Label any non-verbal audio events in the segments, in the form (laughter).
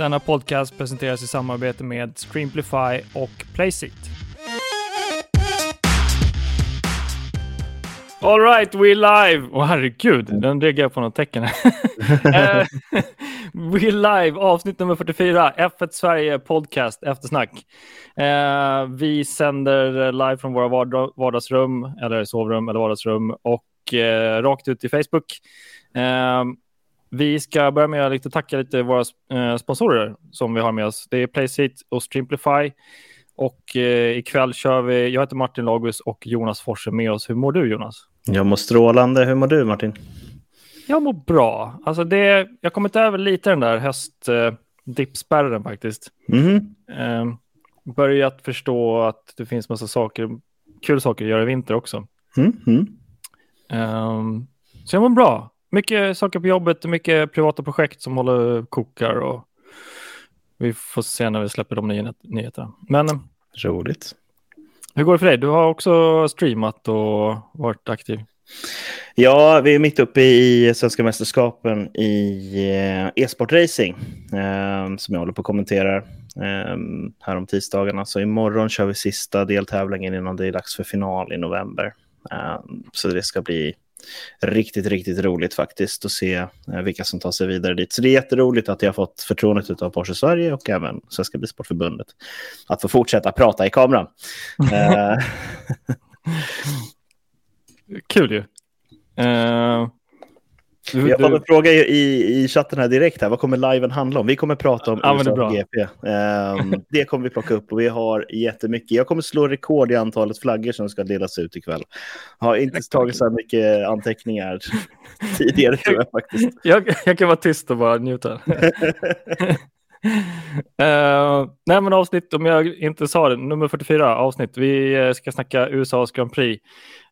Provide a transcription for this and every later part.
Denna podcast presenteras i samarbete med Streamplify och Placeit. All right, we live! Åh oh, herregud, den reagerar på något tecken. (laughs) Eh, (laughs) we live, avsnitt nummer 44, F1 Sverige podcast, eftersnack. Uh, vi sänder live från våra vardagsrum, eller sovrum eller vardagsrum och uh, rakt ut i Facebook. Uh, vi ska börja med att tacka lite våra sponsorer som vi har med oss. Det är Placeit och Streamplify. Och eh, ikväll kör vi, jag heter Martin Lagus och Jonas Forse med oss. Hur mår du Jonas? Jag mår strålande. Hur mår du Martin? Jag mår bra. Alltså det, jag har kommit över lite den där höstdippspärren eh, faktiskt. Mm. Eh, börjat förstå att det finns massa saker, kul saker att göra i vinter också. Mm. Eh, så jag mår bra. Mycket saker på jobbet och mycket privata projekt som håller kokar och vi får se när vi släpper de nyheterna. Men Roligt. Hur går det för dig? Du har också streamat och varit aktiv. Ja, vi är mitt uppe i svenska mästerskapen i eh, e-sportracing eh, som jag håller på att kommentera eh, här om tisdagarna. Så imorgon kör vi sista deltävlingen innan det är dags för final i november. Eh, så det ska bli riktigt, riktigt roligt faktiskt att se eh, vilka som tar sig vidare dit. Så det är jätteroligt att jag har fått förtroendet av Porsche Sverige och även Svenska Bilsportförbundet att få fortsätta prata i kameran. (laughs) Eh, Kul ju. Uh, jag har en fråga i, i chatten här direkt. här. Vad kommer liven handla om? Vi kommer prata om ja, USA GP. Um, (laughs) det kommer vi plocka upp och vi har jättemycket. Jag kommer slå rekord i antalet flaggor som ska delas ut ikväll. Jag har inte tagit så här mycket anteckningar (laughs) tidigare tror jag faktiskt. Jag, jag kan vara tyst och bara njuta. (laughs) uh, (laughs) nej men avsnitt, om jag inte sa det, nummer 44 avsnitt. Vi eh, ska snacka USAs Grand Prix.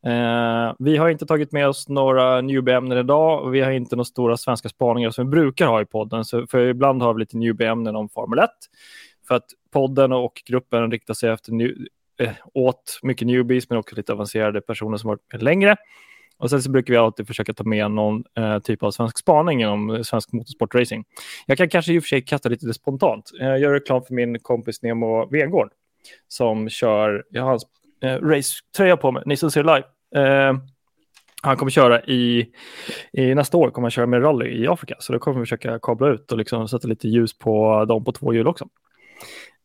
Uh, vi har inte tagit med oss några newbie-ämnen idag och vi har inte några stora svenska spaningar som vi brukar ha i podden. Så för ibland har vi lite newbie-ämnen om Formel 1. För att podden och gruppen riktar sig efter new, åt mycket newbies men också lite avancerade personer som varit längre. Och sen så brukar vi alltid försöka ta med någon eh, typ av svensk spaning om svensk motorsportracing. Jag kan kanske i och för sig kasta lite det spontant. Eh, jag gör reklam för min kompis Nemo Vegård som kör, jag har hans eh, racetröja på mig, ni som ser live. Eh, han kommer köra i, i nästa år kommer han köra med rally i Afrika, så då kommer vi försöka kabla ut och liksom sätta lite ljus på dem på två hjul också.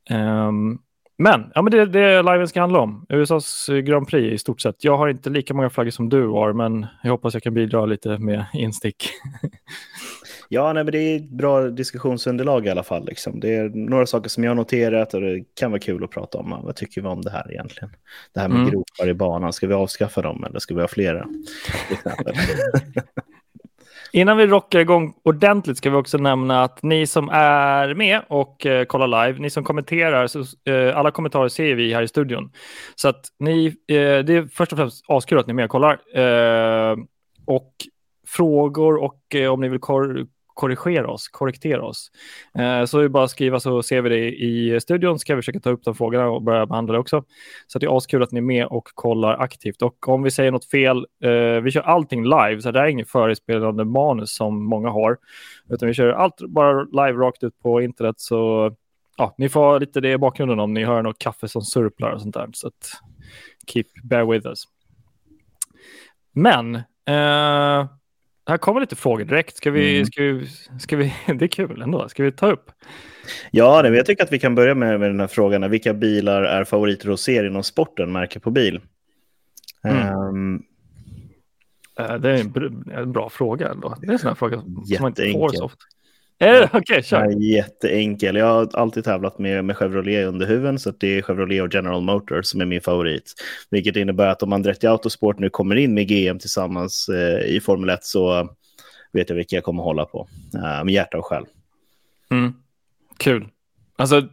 Um, men, ja, men det är det liven ska handla om. USAs Grand Prix i stort sett. Jag har inte lika många flaggor som du har, men jag hoppas jag kan bidra lite med instick. (laughs) Ja, nej, men det är ett bra diskussionsunderlag i alla fall. Liksom. Det är några saker som jag har noterat och det kan vara kul att prata om. Vad tycker vi om det här egentligen? Det här med mm. gropar i banan, ska vi avskaffa dem eller ska vi ha flera? (laughs) Innan vi rockar igång ordentligt ska vi också nämna att ni som är med och eh, kollar live, ni som kommenterar, så, eh, alla kommentarer ser vi här i studion. Så att ni, eh, det är först och främst askul att ni är med och kollar. Eh, och frågor och eh, om ni vill korrigera oss, korrektera oss. Eh, så är bara att skriva så ser vi det i studion, ska vi försöka ta upp de frågorna och börja behandla det också. Så det är askul att ni är med och kollar aktivt. Och om vi säger något fel, eh, vi kör allting live, så det är inget förespelande manus som många har, utan vi kör allt bara live rakt ut på internet. Så ja, ni får lite det i bakgrunden om ni hör något kaffe som surplar och sånt där. Så att keep bear with us. Men eh, här kommer lite frågor direkt. Ska vi, mm. ska vi, ska vi, (laughs) det är kul ändå. Ska vi ta upp? Ja, det, jag tycker att vi kan börja med, med den här frågan. Vilka bilar är favoriter hos er inom sporten, märke på bil? Mm. Um, det är en, en, bra fråga ändå. Det är en sån här fråga som man inte får så ofta. Eh, Okej, okay, kör. Jätteenkel. Jag har alltid tävlat med, med Chevrolet under huven, så det är Chevrolet och General Motors som är min favorit. Vilket innebär att om Andretti Autosport nu kommer in med GM tillsammans eh, i Formel 1 så vet jag vilka jag kommer hålla på. Uh, med hjärta och själ. Mm. Kul. Alltså,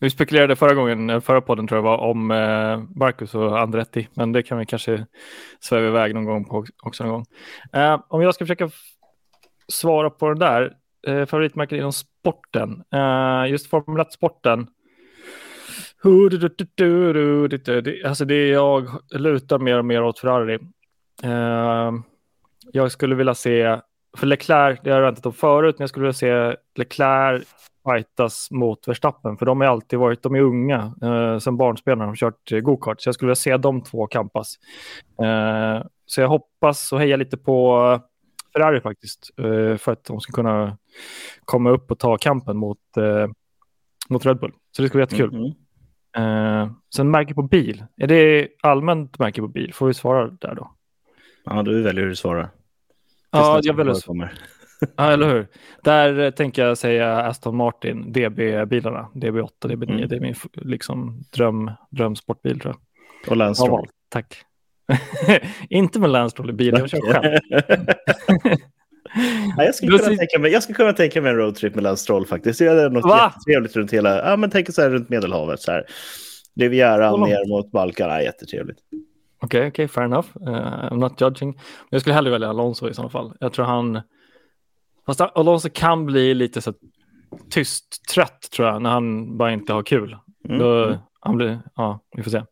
vi spekulerade förra gången, eh, förra podden tror jag var, om eh, Marcus och Andretti, men det kan vi kanske sväva iväg någon gång på också någon gång. Eh, om jag ska försöka svara på den där, eh, favoritmärken inom sporten. Eh, just Formel 1-sporten. Alltså det jag lutar mer och mer åt Ferrari. Eh, jag skulle vilja se för Leclerc, det har jag väntat om förut, men jag skulle vilja se Leclerc fightas mot Verstappen, för de har alltid varit, de är unga, eh, som barnspel när de har kört gokart, så jag skulle vilja se de två kampas. Eh, så jag hoppas och hejar lite på Ferrari faktiskt, eh, för att de ska kunna komma upp och ta kampen mot, eh, mot Red Bull. Så det skulle bli jättekul. Mm -hmm. sen märke på bil, är det allmänt märke på bil? Får vi svara där då? Ja, du väljer hur du svarar. Ja, jag väljer (laughs) Ja, eller hur. Där tänker jag säga Aston Martin, DB-bilarna. DB8, DB9. Mm. Det är min liksom, dröm, drömsportbil tror jag. Och Lance Stroll. Ja, tack. (laughs) Inte med Lance Stroll i bilen, jag kör själv. (laughs) Ja, jag, skulle kunna tänka mig, jag skulle kunna tänka mig en roadtrip med Lance Stroll faktiskt. Det är något Va? jättetrevligt runt hela, ja men tänk så här runt Medelhavet så här. Rivieran ner mot Balkan, ja, jättetrevligt. Okej, okay, okej, okay, fair enough. Uh, I'm not judging. Jag skulle hellre välja Alonso i sådana fall. Jag tror han, Fast Alonso kan bli lite så tyst, trött tror jag, när han bara inte har kul. Mm. Då, han blir, ja, vi får se.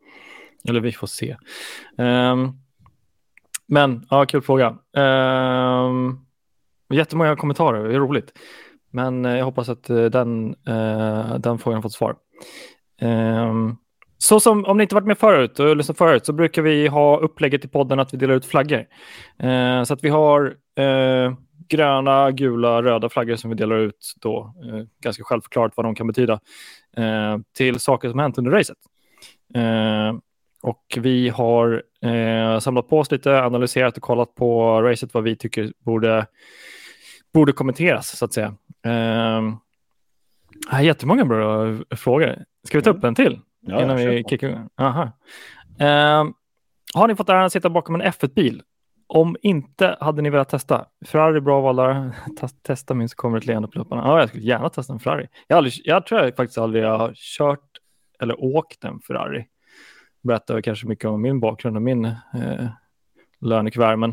Eller vi får se. Um, men, ja, kul fråga. Um, jättemånga kommentarer, det är roligt. Men uh, jag hoppas att uh, den, uh, den frågan fått svar. Um, så som, om ni inte varit med förut och lyssnat förut så brukar vi ha upplägget i podden att vi delar ut flaggor. Uh, så att vi har gröna, gula, röda flaggor som vi delar ut då, eh, ganska självklart vad de kan betyda, eh, till saker som hänt under racet. Eh, och vi har eh, samlat på oss lite, analyserat och kollat på racet, vad vi tycker borde, borde kommenteras, så att säga. Eh, är jättemånga bra frågor. Ska vi ta upp en till? Ja, innan vi kickar igång? Aha. Eh, har ni fått äran att sitta bakom en F1-bil om inte hade ni velat testa. Ferrari bra val där. (laughs) Testa min så kommer ett leende på läpparna. Ja, jag skulle gärna testa en Ferrari. Jag, aldrig, jag tror jag faktiskt aldrig har kört eller åkt en Ferrari. Berättar kanske mycket om min bakgrund och min eh, lönekuvert. Men,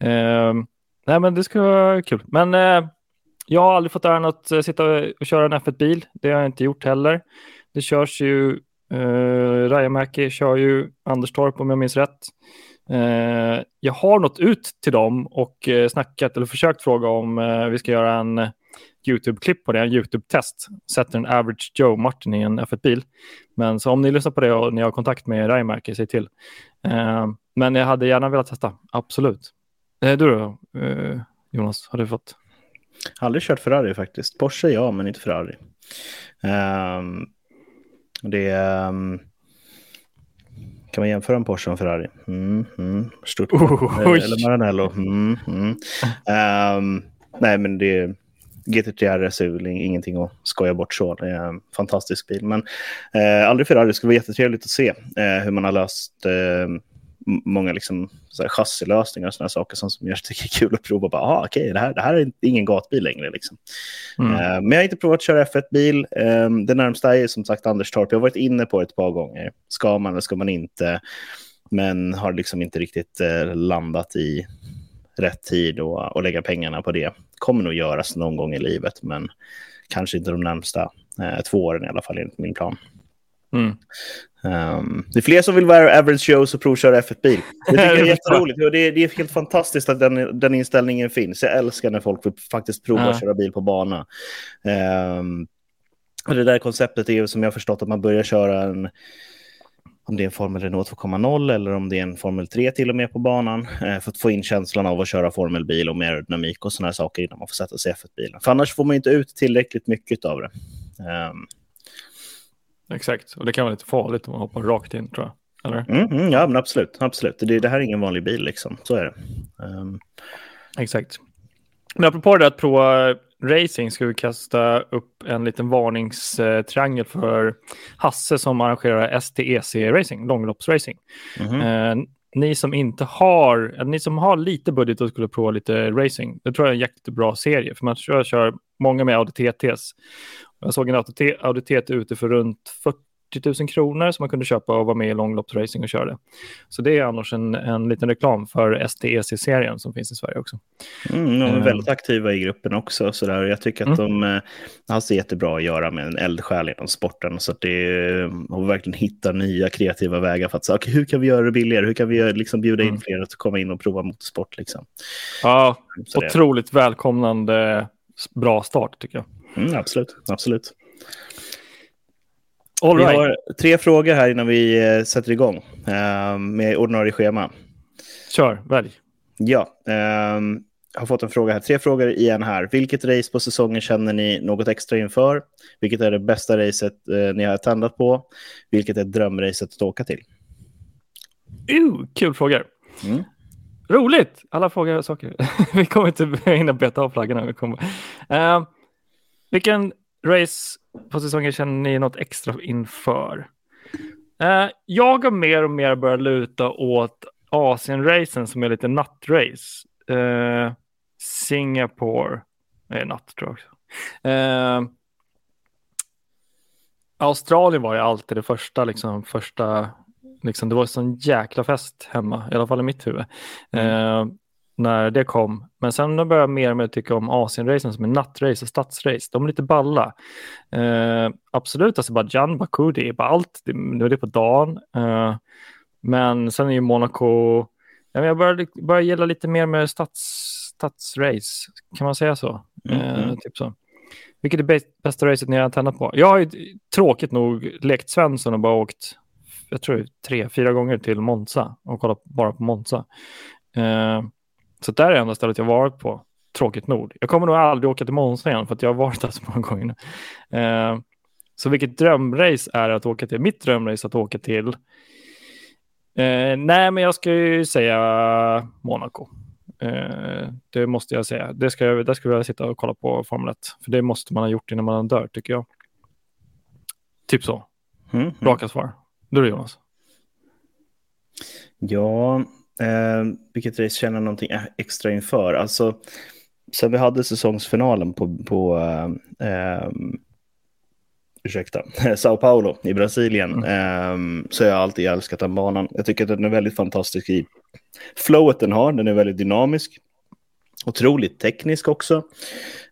eh, nej, men det ska vara kul. Men eh, jag har aldrig fått äran att eh, sitta och köra en F1-bil. Det har jag inte gjort heller. Det körs ju, eh, Rajamäki kör ju Anderstorp om jag minns rätt. Eh, jag har nått ut till dem och eh, snackat eller försökt fråga om eh, vi ska göra en YouTube-klipp på det, en YouTube-test. Sätter en average Joe Martin i en F1-bil. Men så om ni lyssnar på det och ni har kontakt med Raimärke, säg till. men jag hade gärna velat testa, absolut. du då, Jonas, har du fått? Aldrig kört Ferrari faktiskt. Porsche ja, men inte Ferrari. Um, det. Um kan man jämföra en Porsche och en Ferrari? Mm, mm. Stort. Oh, Eller Maranello. Mm, mm. Um, nej, men det är GT3 RS är ingenting att skoja bort så. Det är en fantastisk bil. Men eh, aldrig Ferrari. Det skulle vara jättetrevligt att se eh, hur man har löst eh, många liksom, chassilösningar och sådana saker som, som jag tycker är kul att prova. Bara, ah, okay, det, här, det här är ingen gatbil längre. Liksom. Mm. Uh, men jag har inte provat att köra F1-bil. Um, ehm, det närmsta är som sagt Anderstorp. Jag har varit inne på det ett par gånger. Ska man eller ska man inte? Men har liksom inte riktigt uh, landat i rätt tid och, och lägga pengarna på det. Kommer nog göras någon gång i livet, men kanske inte de närmsta uh, två åren i alla fall enligt min plan. Mm. Um, det är fler som vill vara average shows och provköra F1-bil. Det tycker jag är (laughs) jätteroligt. Det är, det är helt fantastiskt att den, den inställningen finns. Jag älskar när folk vill faktiskt prova att köra bil på bana. Um, och det där konceptet är som jag har förstått att man börjar köra en om det är en Formel Renault 2.0 eller om det är en Formel 3 till och med på banan eh, för att få in känslan av att köra formelbil och mer aerodynamik och sådana saker innan man får sätta sig i F1-bilen. För annars får man inte ut tillräckligt mycket av det. Um, Exakt, och det kan vara lite farligt om man hoppar rakt in tror jag. Eller? Mm, mm, ja, men absolut. absolut. Det, det här är ingen vanlig bil, liksom. så är det. Um... Exakt. Men apropå det att prova racing ska vi kasta upp en liten varningstriangel för Hasse som arrangerar STEC Racing, långloppsracing. Mm -hmm. eh, ni som inte har, ni som har lite budget och skulle prova lite racing, det tror jag är en jättebra serie, för man kör, kör många med Audi TTs. Jag såg en Audi TT ute för runt 40 000 kronor som man kunde köpa och vara med i långloppsracing och köra det. Så det är annars en, en liten reklam för STEC-serien som finns i Sverige också. Mm, de är väldigt aktiva i gruppen också. Så där. Jag tycker att mm. de har så jättebra att göra med en eldsjäl inom sporten. Så att det är verkligen hitta nya kreativa vägar för att säga, okay, hur kan vi göra det billigare? Hur kan vi liksom bjuda in mm. fler att komma in och prova motorsport? Liksom? Ja, så otroligt det... välkomnande bra start tycker jag. Mm, absolut, absolut. All vi right. har tre frågor här innan vi eh, sätter igång uh, med ordinarie schema. Kör, välj. Ja, jag har fått en fråga här. Tre frågor i en här. Vilket race på säsongen känner ni något extra inför? Vilket är det bästa racet uh, ni har tändat på? Vilket är drömracet att åka till? Uh, kul frågor. Mm. Roligt! Alla frågar saker. (laughs) vi kommer inte hinna beta av flaggorna. Vi kommer. Uh, vilken race på säsongen känner ni något extra inför? Uh, jag har mer och mer börjat luta åt Asien-racen som är lite nattrace. Uh, Singapore är natt tror jag också. Uh, Australien var ju alltid det första, liksom, första Liksom, det var en sån jäkla fest hemma, i alla fall i mitt huvud, mm. Eh, när det kom. Men sen började jag mer och mer tycka om Asienracen som är nattrace och stadsrace. De är lite balla. Eh, absolut, Azerbajdzjan, Baku, det är bara allt. Det är det på dagen. Eh, men sen är ju Monaco, ja, jag börjar, börjar gilla lite mer med stads, stadsrace, kan man säga så? Mm. Eh, typ så. Vilket är bästa racet ni har tänt på? Jag har ju tråkigt nog lekt Svensson och bara åkt jag tror tre, fyra gånger till Monza och kollat bara på Monza. Så där är det enda stället jag varit på, tråkigt nog. Jag kommer nog aldrig åka till Monza igen för att jag har varit där så många gånger nu. Eh, så vilket drömrace är att åka till? Mitt drömrace att åka till? Eh, nej, men jag ska ju säga Monaco. Eh, det måste jag säga. Det ska jag, där skulle jag sitta och kolla på Formel 1. För det måste man ha gjort innan man dör, tycker jag. Typ så. Mm, mm. Raka svar. Du då Jonas? Ja, eh, vilket race känner någonting extra inför? Alltså, sen vi hade säsongsfinalen på, på eh, eh ursäkta, (laughs) Sao Paulo i Brasilien mm. eh, så har jag alltid älskat den banan. Jag tycker att den är väldigt fantastisk i flowet den har. Den är väldigt dynamisk. Otroligt teknisk också.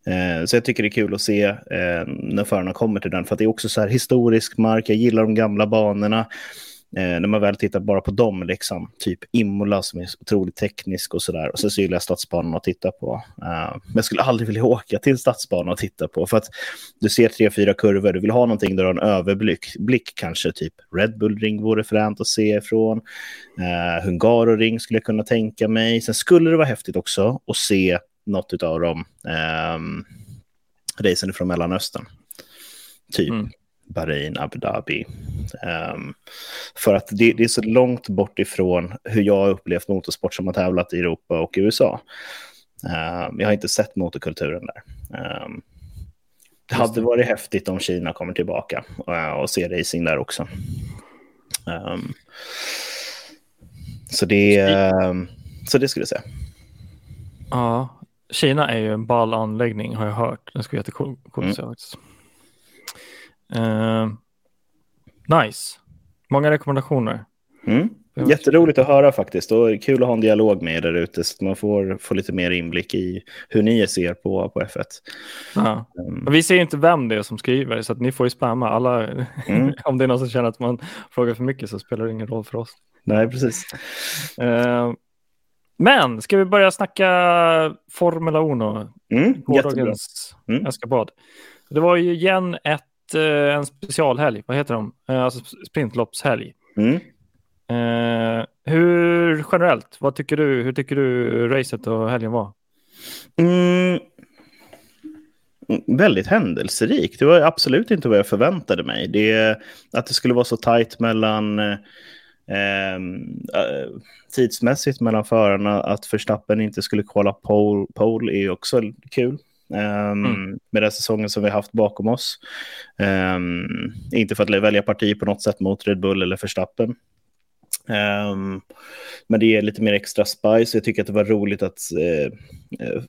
Eh, så jag tycker det är kul att se eh, när förarna kommer till den, för det är också så här historisk mark. Jag gillar de gamla banorna. Eh, när man väl tittar bara på dem, liksom, typ Imola som är otroligt teknisk och sådär. Och sen så gillar jag stadsbanan att titta på. Eh, men jag skulle aldrig vilja (laughs) åka till stadsbanan och titta på. För att du ser tre, fyra kurvor, du vill ha någonting där du har en överblick. Blick, kanske typ Red Bull Ring vore fränt att se ifrån. Eh, uh, Hungaroring skulle jag kunna tänka mig. Sen skulle det vara häftigt också att se något av dem um, racen från Mellanöstern. Typ mm. Bahrain, Abu Dhabi. Um, för att det, det, är så långt bort ifrån hur jag har upplevt motorsport som har tävlat i Europa och USA. Um, jag har inte sett motorkulturen där. Um, det hade varit häftigt om Kina kommer tillbaka uh, och ser racing där också. så, det, så det skulle jag säga. Ja, Kina är ju en ball anläggning har jag hört. Den ska vara jättecool mm. Uh, nice. Många rekommendationer. Mm. Jätteroligt att höra faktiskt och kul att ha en dialog med er där ute så att man får, får lite mer inblick i hur ni ser på, på F1. Ja. Um. Vi ser inte vem det är som skriver så att ni får ju spamma alla. Mm. (laughs) Om det är någon som känner att man frågar för mycket så spelar det ingen roll för oss. Nej, precis. Uh, men ska vi börja snacka Formula 1? Mm, Gårdagens mm. Det var ju igen ett, eh, en specialhelg, vad heter de? Eh, alltså sprintloppshelg. Mm. Uh, hur generellt, vad tycker du, hur tycker du racet och helgen var? Mm, väldigt händelserikt. Det var absolut inte vad jag förväntade mig. Det, att det skulle vara så tajt mellan Ehm, eh, tidsmässigt mellan förarna att Verstappen inte skulle kolla pole, pole är också kul. Um, mm. Med den säsongen som vi haft bakom oss. Um, inte för att välja parti på något sätt mot Red Bull eller Verstappen. Um, men det ger lite mer extra spice. Jag tycker att det var roligt att uh, uh,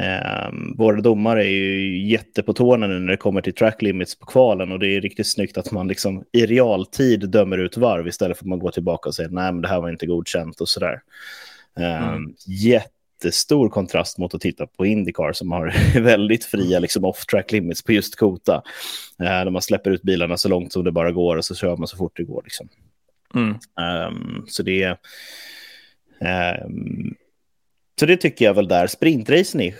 Eh, våra domare är ju jätte på tårna nu när det kommer till track limits på kvalen och det är riktigt snyggt att man liksom i realtid dömer ut varv istället för att man går tillbaka och säger nej men det här var inte godkänt och sådär. Eh, mm. Jättestor kontrast mot att titta på Indycar som har (laughs) väldigt fria liksom, off-track limits på just Kota. Eh, där man släpper ut bilarna så långt som det bara går och så kör man så fort det går. Liksom. Mm. Um, så det um, så det tycker jag väl där. Sprintracen är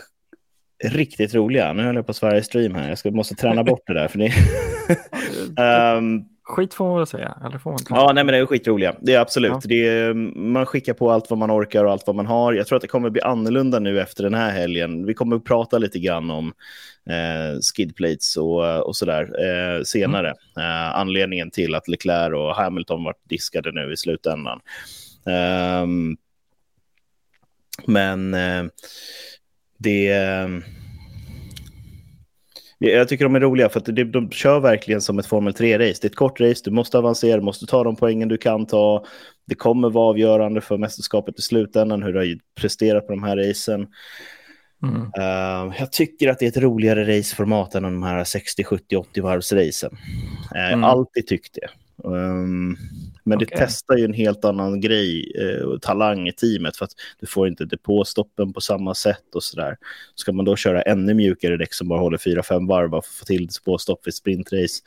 riktigt roliga. Nu höll jag på Sveriges stream här. Jag ska, måste träna bort det där. För det... um, (laughs) Skit får man väl säga? Eller får man ja, nej, men det är skitroliga. Det är absolut. Ja. Det är, man skickar på allt vad man orkar och allt vad man har. Jag tror att det kommer bli annorlunda nu efter den här helgen. Vi kommer att prata lite grann om eh, skidplates och, och sådär eh, senare. Mm. Eh, anledningen till att Leclerc och Hamilton varit diskade nu i slutändan. Men eh, det... Jag tycker de är roliga för att de, de kör verkligen som ett Formel 3-race. Det är ett kort race, du måste avancera, du måste ta de poängen du kan ta. Det kommer vara avgörande för mästerskapet i slutändan, hur du har presterat på de här racen. Mm. Uh, jag tycker att det är ett roligare raceformat än de här 60, 70, 80 varvsracen. Uh, mm. Alltid tyckt det. Um, men okay. det testar ju en helt annan grej, eh, talang i teamet, för att du får inte depåstoppen på samma sätt och sådär. Ska man då köra ännu mjukare däck som bara håller 4-5 varv för att få till depåstopp vid sprintrace,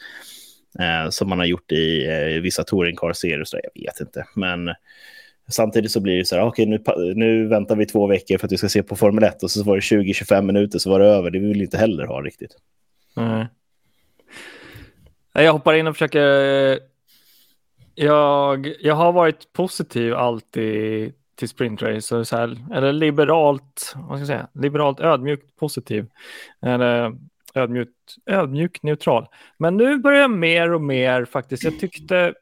eh, som man har gjort i eh, vissa touringcar-serier, så jag vet inte. Men samtidigt så blir det så här, okej, okay, nu, nu väntar vi två veckor för att vi ska se på Formel 1 och så var det 20-25 minuter så var det över. Det vill vi inte heller ha riktigt. Mm. Jag hoppar in och försöker jag, jag har varit positiv alltid till sprintrace, så här, eller liberalt, vad ska jag säga, liberalt ödmjukt positiv. Eller ödmjukt, ödmjukt neutral. Men nu börjar jag mer och mer faktiskt, jag tyckte,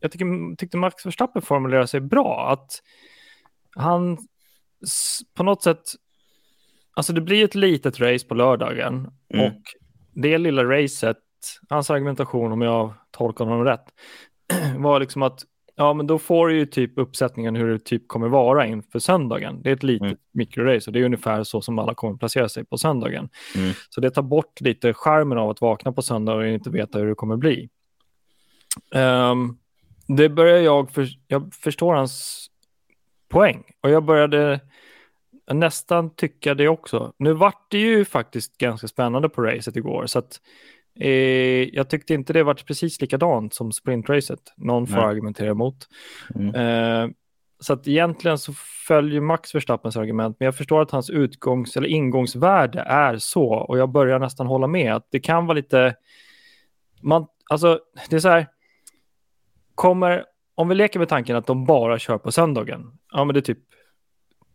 jag tyckte, tyckte Max Verstappen formulerade sig bra, att han på något sätt, alltså det blir ett litet race på lördagen mm. och det lilla racet, hans argumentation om jag tolkar honom rätt, (clears throat) var liksom att ja, men då får du ju typ uppsättningen hur det typ kommer vara inför söndagen. Det är ett litet mm. mikrorace och det är ungefär så som alla kommer placera sig på söndagen. Mm. Så det tar bort lite skärmen av att vakna på söndag och inte veta hur det kommer bli. Um, det börjar jag, för, jag förstår hans poäng och jag började nästan tycka det också. Nu vart det ju faktiskt ganska spännande på racet igår så att Eh, jag tyckte inte det varit precis likadant som sprintracet. Någon får Nej. argumentera emot. Mm. Eh, så att egentligen så följer Max Verstappens argument, men jag förstår att hans utgångs eller ingångsvärde är så och jag börjar nästan hålla med att det kan vara lite. Man, alltså, det är så här. Kommer om vi leker med tanken att de bara kör på söndagen. Ja, men det är typ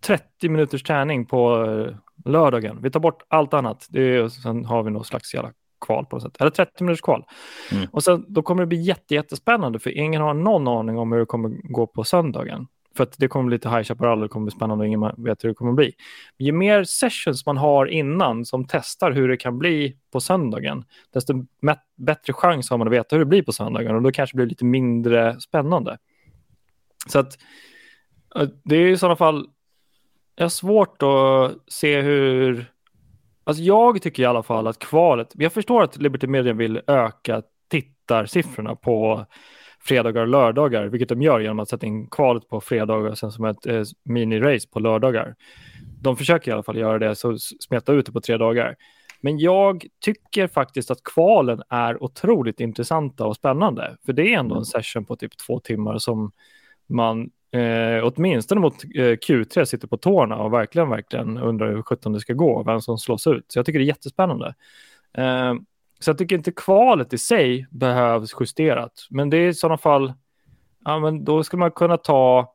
30 minuters träning på eh, lördagen. Vi tar bort allt annat. Det är, sen har vi någon slags jävla kval på något sätt. Eller 30 minuters kval. Mm. Och sen, då kommer det bli jätte, jättespännande för ingen har någon aning om hur det kommer gå på söndagen. För att det kommer bli lite High Chaparral, det kommer bli spännande och ingen vet hur det kommer bli. Ju mer sessions man har innan som testar hur det kan bli på söndagen, desto bättre chans har man att veta hur det blir på söndagen och då kanske det blir lite mindre spännande. Så att det är i sådana fall, jag har svårt att se hur Alltså jag tycker i alla fall att kvalet, jag förstår att Liberty Media vill öka tittarsiffrorna på fredagar och lördagar, vilket de gör genom att sätta in kvalet på fredagar och sen som ett eh, mini-race på lördagar. De försöker i alla fall göra det, så smeta ut det på tre dagar. Men jag tycker faktiskt att kvalen är otroligt intressanta och spännande, för det är ändå en mm. session på typ två timmar som man eh, åtminstone mot eh, Q3 sitter på tårna och verkligen, verkligen undrar hur sjutton det ska gå, vem som slås ut. Så jag tycker det är jättespännande. Eh, så jag tycker inte kvalet i sig behövs justerat, men det är i sådana fall, ja men då ska man kunna ta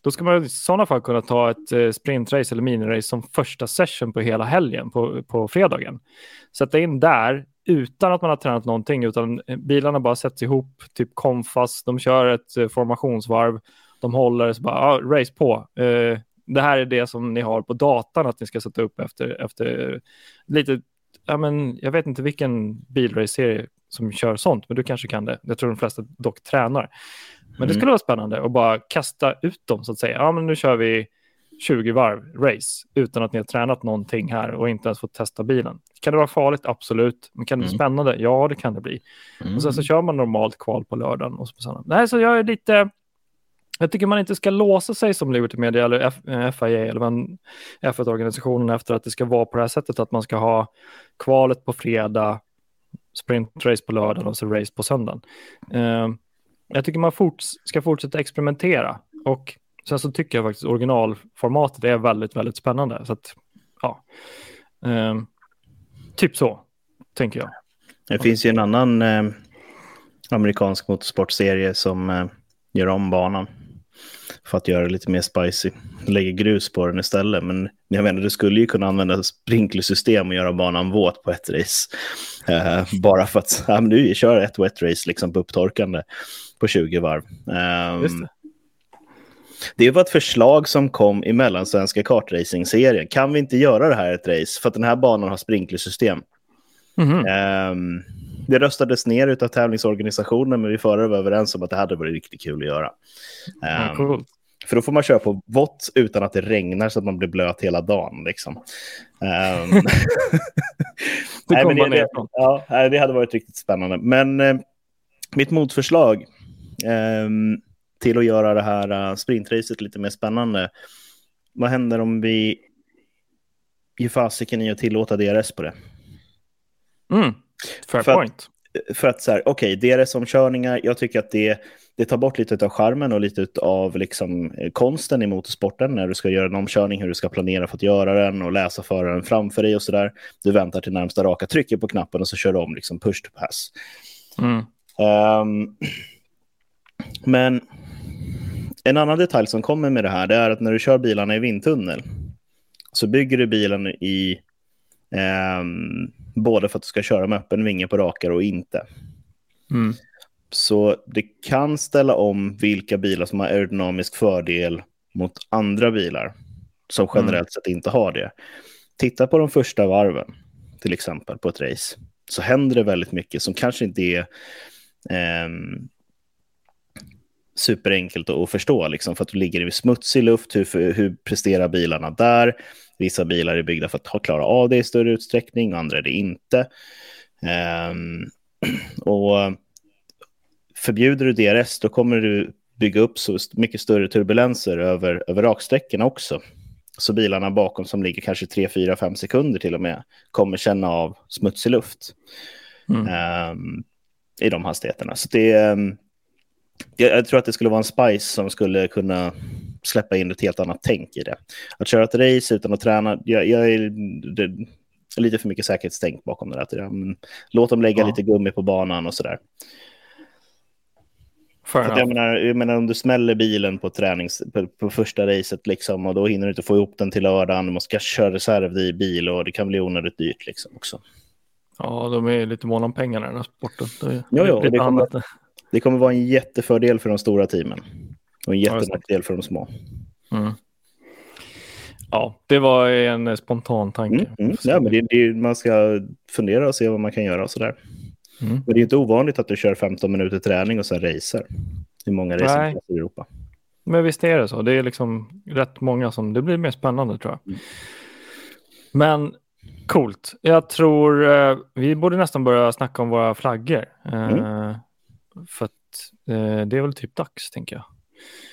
då ska man i sådana fall kunna ta ett eh, sprintrace eller minirace som första session på hela helgen på, på fredagen. Sätta in där utan att man har tränat någonting, utan bilarna bara sätts ihop, typ konfas, de kör ett eh, formationsvarv de håller så bara, ah, race på. Uh, det här är det som ni har på datan att ni ska sätta upp efter, efter lite, ja men jag vet inte vilken bilrace-serie som kör sånt, men du kanske kan det. Jag tror de flesta dock tränar. Men mm. det skulle vara spännande att bara kasta ut dem så att säga. Ja, men nu kör vi 20 varv race utan att ni har tränat någonting här och inte ens fått testa bilen. Kan det vara farligt? Absolut. Men kan det bli Mm. spännande? Ja, det kan det bli. Mm. Och sen så kör man normalt kval på lördagen. Och så på söndagen. Nej, så jag är lite... Jag tycker man inte ska låsa sig som Liberty Media eller F, eh, FIA eller F1-organisationen efter att det ska vara på det här sättet att man ska ha kvalet på fredag, sprintrace på lördagen och så race på söndagen. Eh, jag tycker man forts ska fortsätta experimentera och sen så tycker jag faktiskt originalformatet är väldigt, väldigt spännande. Så att, ja, eh, typ så tänker jag. Det finns ju en annan eh, amerikansk motorsportserie som eh, gör om banan för att göra det lite mer spicy. Lägger grus på den istället. Men jag menar, du skulle ju kunna använda sprinklersystem och göra banan våt på ett race. Eh, bara för att ja, men du kör ett wet race liksom på upptorkande på 20 varv. Just det. var ett förslag som kom i Mellansvenska kartracing-serien. Kan vi inte göra det här ett race? För att den här banan har sprinklersystem. Mhm. Ehm, det röstades ner av tävlingsorganisationen, men vi förare var överens om att det hade varit riktigt kul att göra. Ja, Ehm, coolt. För då får man köra på vått utan att det regnar så att man blir blöt hela dagen. Liksom. (laughs) Det nej, men det, ja, det hade varit riktigt spännande. Men eh, mitt motförslag ehm, till att göra det här uh, sprintracet lite mer spännande. Vad händer om vi ger fasiken i att tillåta DRS på det? Mm. Fair För att- point. för att så här, okej, DRS-omkörningar, jag tycker att det, det tar bort lite av charmen och lite av liksom, eh, konsten i motorsporten när du ska göra en omkörning, hur du ska planera för att göra den och läsa föraren framför dig och så där. Du väntar till närmsta raka, trycker på knappen och så kör du om liksom push to pass. Mm. Ehm, men en annan detalj som kommer med det här det är att när du kör bilarna i vindtunnel så bygger du bilen i ehm, både för att du ska köra med öppen vinge på rakare och inte. Mm. Så det kan ställa om vilka bilar som har aerodynamisk fördel mot andra bilar som generellt sett inte har det. Titta på de första varven, till exempel på ett race, så händer det väldigt mycket som kanske inte är ehm, superenkelt att förstå, liksom, för att du ligger i smutsig luft, hur, hur presterar bilarna där? Vissa bilar är byggda för att klara av det i större utsträckning, andra är det inte. Ehm, (clears throat) och förbjuder du DRS, då kommer du bygga upp så mycket större turbulenser över, över raksträckorna också. Så bilarna bakom som ligger kanske 3, 4, 5 sekunder till och med kommer känna av smutsig luft Mm. ehm, i de hastigheterna. Så det, ehm, jag, jag tror att det skulle vara en spice som skulle kunna släppa in ett helt annat tänk i det. Att köra ett race utan att träna, jag, jag är det, lite för mycket säkerhetstänk bakom det där. Men låt dem lägga Ja. lite gummi på banan och sådär. Att jag, menar, jag menar om du smäller bilen på, tränings, på, på första racet liksom, och då hinner du inte få ihop den till lördagen. Du måste köra reserv i bil och det kan bli onödigt dyrt liksom också. Ja, de är lite måna om pengarna i den här sporten. Det Jo, jo, det kommer-. Det kommer vara en jättefördel för de stora teamen och en jättenackdel för de små. Mm. Ja, det var en spontan tanke. Mm, mm. Ja, men det, det, man ska fundera och se vad man kan göra och sådär. Mm. Men det är inte ovanligt att du kör 15 minuter träning och sen racer. Det är många racingklasser i Europa. Men visst är det så. Det är liksom rätt många som... Det blir mer spännande tror jag. Mm. Men coolt. Jag tror eh, vi borde nästan börja snacka om våra flaggor. Eh, Mm. För att eh, det är väl typ dags, tänker jag.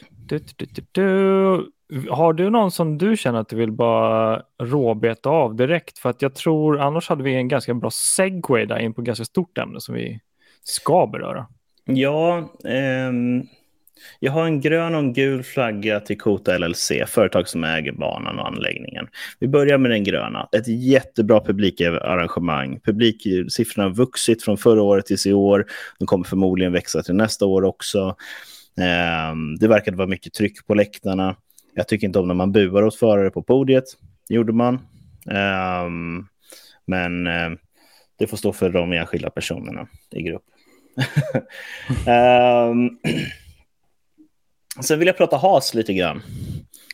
Du, du, du. Har du någon som du känner att du vill bara råbeta av direkt? För att jag tror annars hade vi en ganska bra segway där in på ganska stort ämne som vi ska beröra. Ja, ehm, jag har en grön och en gul flagga till Kota LLC, företag som äger banan och anläggningen. Vi börjar med den gröna. Ett jättebra publikarrangemang. Publiksiffrorna har vuxit från förra året till i år. De kommer förmodligen växa till nästa år också. Ehm, det verkade vara mycket tryck på läktarna. Jag tycker inte om när man buar åt förare på podiet. Det gjorde man. Ehm, men ehm, det får stå för de enskilda personerna i grupp. (laughs) Ehm, sen vill jag prata has lite grann.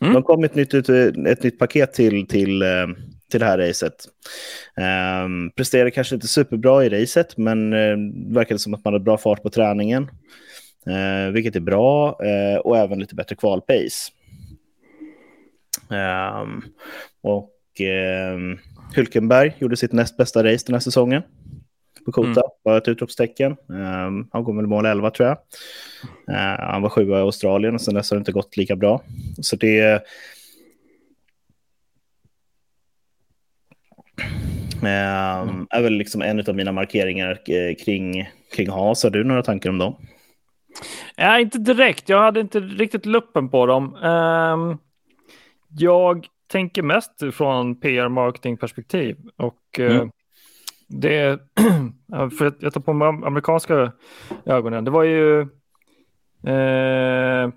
Mm. De kom ett nytt, ett, ett nytt paket till, till, eh, till det här racet. Um, presterade kanske inte superbra i racet, men uh, verkade som att man hade bra fart på träningen. Uh, vilket är bra, uh, och även lite bättre kvalpace. Um, och um, Hülkenberg gjorde sitt näst bästa race den här säsongen. På Kota, mm. var ett utropstecken. Um, han går väl mål 11 tror jag. Uh, han var sjua i Australien och sen dess har det inte gått lika bra. Så det Mm. är väl liksom en av mina markeringar eh, kring, kring Haas. Har du några tankar om dem? Ja, inte direkt. Jag hade inte riktigt luppen på dem. Um, jag tänker mest från PR-marketing-perspektiv. Och uh, mm. det, (clears throat) för jag tar på mig amerikanska ögonen. Det var ju uh,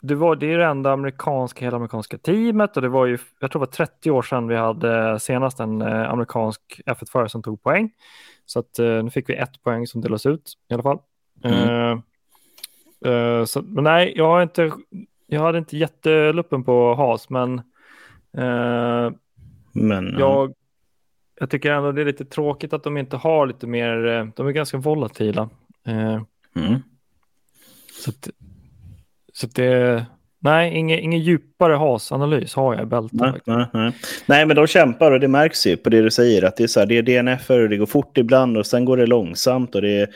det, var, det är det enda amerikanska, hela amerikanska teamet och det var ju, jag tror det var 30 år sedan vi hade senast en eh, amerikansk F1-förare som tog poäng. Så att eh, nu fick vi ett poäng som delas ut i alla fall. Mm. Uh, uh, så, men nej, jag har inte, jag hade inte jätteluppen på Haas, men, uh, men jag, jag tycker ändå det är lite tråkigt att de inte har lite mer, de är ganska volatila. Mm. Så att, så det, nej, ingen, ingen djupare hasanalys har jag i bältet. Nej, nej, nej. nej, men de kämpar och det märks ju på det du säger. Att det är, så här, det är DNF och det går fort ibland och sen går det långsamt. och det är,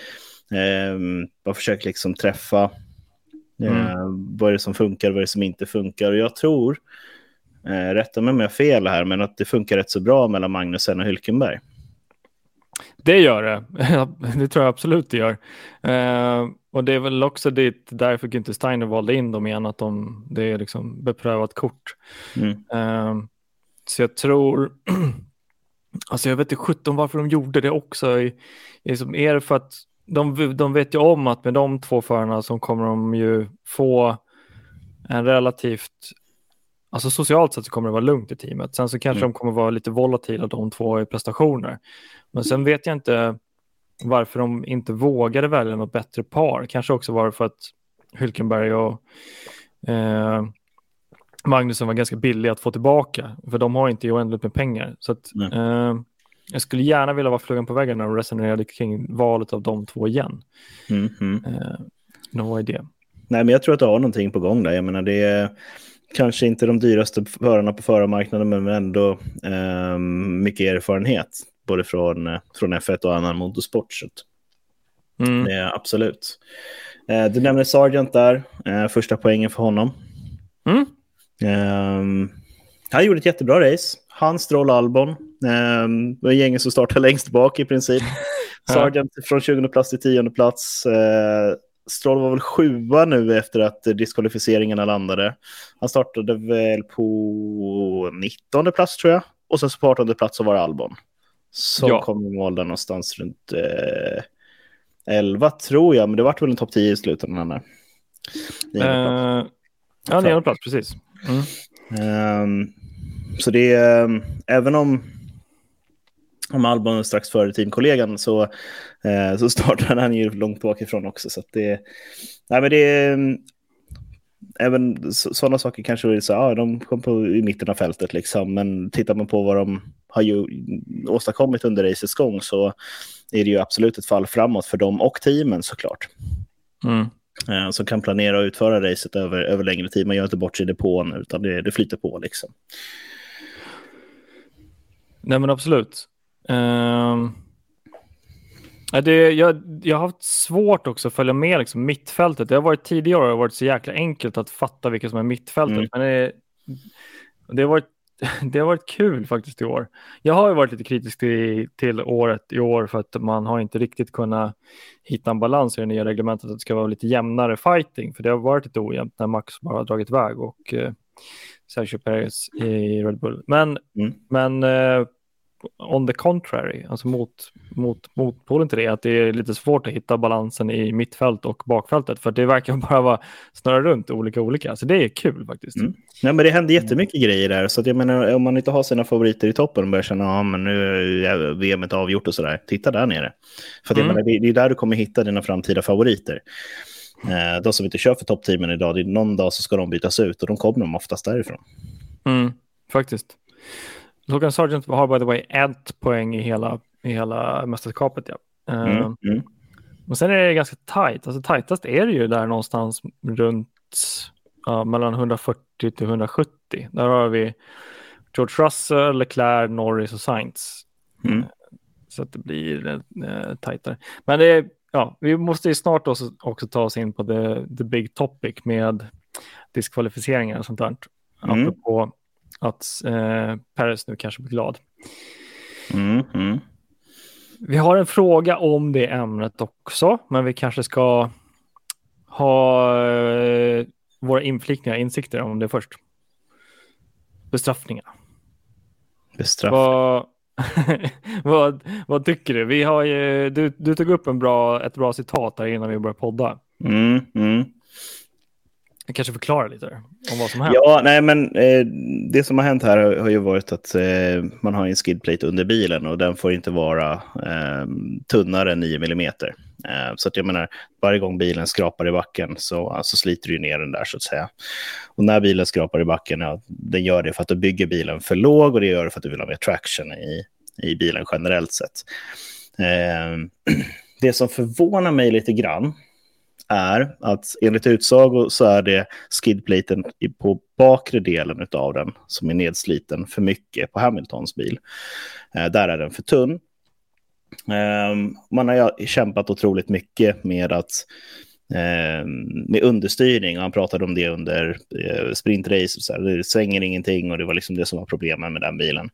eh, Man försöker liksom träffa eh, mm. vad är det som funkar vad är det som inte funkar. Och jag tror, eh, rätta mig om jag har fel här, men att det funkar rätt så bra mellan Magnusen och Hylkenberg. Det gör det. (laughs) det tror jag absolut det gör. Eh, och det är väl också det, därför Günther Steiner valde in dem igen, att de, det är liksom beprövat kort. Mm. Uh, så jag tror, (clears throat) alltså jag vet inte sjutton varför de gjorde det också. Är, är det för att de, de vet ju om att med de två förarna så kommer de ju få en relativt, alltså socialt sett så kommer det vara lugnt i teamet. Sen så kanske mm. de kommer vara lite volatila de två i prestationer. Men sen vet jag inte varför de inte vågade välja något bättre par. Kanske också var det för att Hylkenberg och eh, Magnusson var ganska billiga att få tillbaka, för de har inte oändligt med pengar. Så att, eh, jag skulle gärna vilja vara flugan på väggen när de resonerade kring valet av de två igen. Mm, mm. Eh, vad är det? Nej, men jag tror att du har någonting på gång där. Jag menar, det är kanske inte de dyraste förarna på förarmarknaden, men ändå eh, mycket erfarenhet både från, eh, från F1 och annan motorsport. Mm. är absolut. Eh, du nämner Sargent där, eh, första poängen för honom. Mm. Um, han gjorde ett jättebra race. Han, Stroll, Albon. Um, det var gänget som startade längst bak i princip. (laughs) Sargent från 20 plats till 10 plats. Uh, Stroll var väl sjua nu efter att diskvalificeringarna landade. Han startade väl på 19 plats tror jag. Och sen på 18 plats så var det Albon. Som ja. kom i mål där någonstans runt eh, 11 tror jag, men det vart väl en topp 10 i slutändan. Där. Uh, ja, nionde plats, precis. Mm. Um, så det är, även om, om Albon strax före teamkollegan så, uh, så startade han ju långt bakifrån också. Så det, nej, men det även sådana saker kanske är så, ja, de kom på i mitten av fältet liksom, men tittar man på vad de har ju åstadkommit under racets gång så är det ju absolut ett fall framåt för dem och teamen såklart. Mm. Eh, som kan planera och utföra racet över, över längre tid. Man gör inte bort sig i depån utan det, det flyter på liksom. Nej men absolut. Um... Det, jag, jag har haft svårt också att följa med liksom, mittfältet. Det har varit tidigare år varit så jäkla enkelt att fatta vilka som är mittfältet. Mm. Men det, det, har varit, (laughs) det har varit kul faktiskt i år. Jag har varit lite kritisk till, till året i år för att man har inte riktigt kunnat hitta en balans i det nya reglementet. Att det ska vara lite jämnare fighting. För det har varit lite ojämnt när Max bara har dragit iväg och eh, Sergio Perez i Red Bull. Men, mm. men eh, on the contrary, alltså mot, mot, motpolen till det, att det är lite svårt att hitta balansen i mittfält och bakfältet, för det verkar (laughs) bara vara snurra runt olika olika, så det är kul faktiskt. Mm. Ja, men det händer jättemycket mm. grejer där, så att jag menar, om man inte har sina favoriter i toppen och börjar känna att ja, nu är VM avgjort och sådär, titta där nere. För att mm. menar, det, det är där du kommer hitta dina framtida favoriter. Eh, de som inte kör för toppteamen idag, det är någon dag så ska de bytas ut och de kommer de oftast därifrån. Mm, faktiskt. Logan Sargent har by the way ett poäng i hela, i hela mästerskapet. Ja. Mm, uh, mm. sen är det ganska tajt. Alltså tajtast är det ju där någonstans runt ja, mellan 140 till 170. Där har vi George Russell, Leclerc, Norris och Sainz. Mm. Så att det blir eh, tajtare. Men det är, ja, vi måste ju snart också, också ta oss in på the, the big topic med diskvalificeringar och sånt där. Mm. Apropå att eh, Paris nu kanske blir glad. Mm, mm. Vi har en fråga om det ämnet också, men vi kanske ska ha eh, våra inflikningar, insikter om det först. Bestraffningar. Bestraffning. Vad, (laughs) vad, vad tycker du? Vi har ju, du, du tog upp en bra, ett bra citat här innan vi började podda. Mm, mm. Jag kanske förklarar lite om vad som har hänt. Ja, nej, men eh, det som har hänt här har, har ju varit att eh, man har en skidplate under bilen och den får inte vara eh, tunnare än 9 mm. Eh, så att jag menar, varje gång bilen skrapar i backen så alltså, sliter du ner den där så att säga. Och när bilen skrapar i backen, ja, den gör det för att du bygger bilen för låg och det gör det för att du vill ha mer traction i, i bilen generellt sett. Eh, (clears throat) det som förvånar mig lite grann är att enligt utsago så är det skidplaten på bakre delen av den som är nedsliten för mycket på Hamiltons bil. Eh, där är den för tunn. Eh, man har kämpat otroligt mycket med att ehm, med understyrning. Han pratade om det under eh, sprintrace. Så här, det svänger ingenting och det var liksom det som var problemet med den bilen.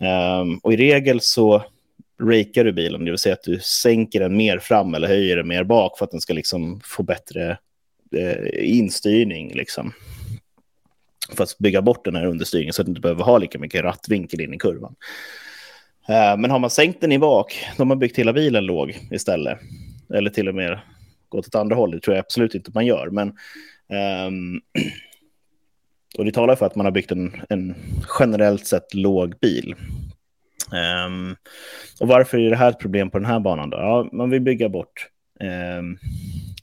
Um, och i regel så rakar du bilen, det vill säga att du sänker den mer fram eller höjer den mer bak för att den ska liksom få bättre eh, instyrning. Liksom. För att bygga bort den här understyrningen så att du inte behöver ha lika mycket rattvinkel in i kurvan. Eh, men har man sänkt den i bak, då har man byggt hela bilen låg istället. Eller till och med gått åt andra hållet, det tror jag absolut inte man gör. Men, ehm, (clears throat) och det talar för att man har byggt en, en generellt sett låg bil. Um, och varför är det här ett problem på den här banan? Då? Ja, man vill bygga bort, um,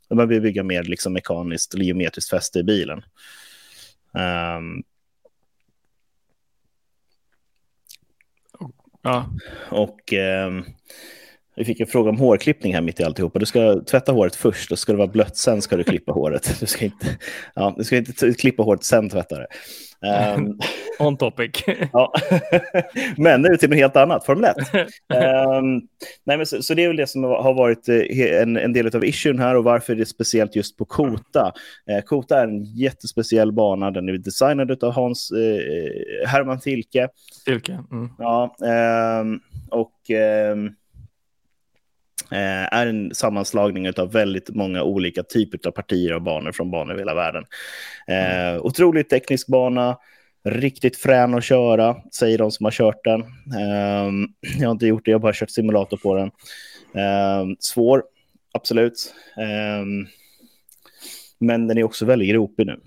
man vill bygga mer liksom mekaniskt eller geometriskt fäste i bilen. Um, ja. Och vi fick en fråga om hårklippning här mitt i alltihopa. Du ska tvätta håret först, och ska det vara blött, sen ska du klippa håret. (laughs) Du ska inte, ja, du ska inte klippa håret, sen tvätta det. Um, (laughs) On topic. (laughs) ja. men nu till något helt annat, Formel 1. Um, nej, men så, så, det är väl det som har varit eh, en, en del av issuen här och varför det är speciellt just på Kota. Uh, Kota är en jättespeciell bana, den är designad av Hans uh, Herman Tilke. Tilke. Mm. Ja, um, och är en sammanslagning av väldigt många olika typer av partier och banor från banor över hela världen. Mm. otroligt teknisk bana, riktigt frän att köra, säger de som har kört den. Um, (clears throat) jag har inte gjort det, jag har bara kört simulator på den. Um, svår, absolut. Um, men den är också väldigt gropig nu.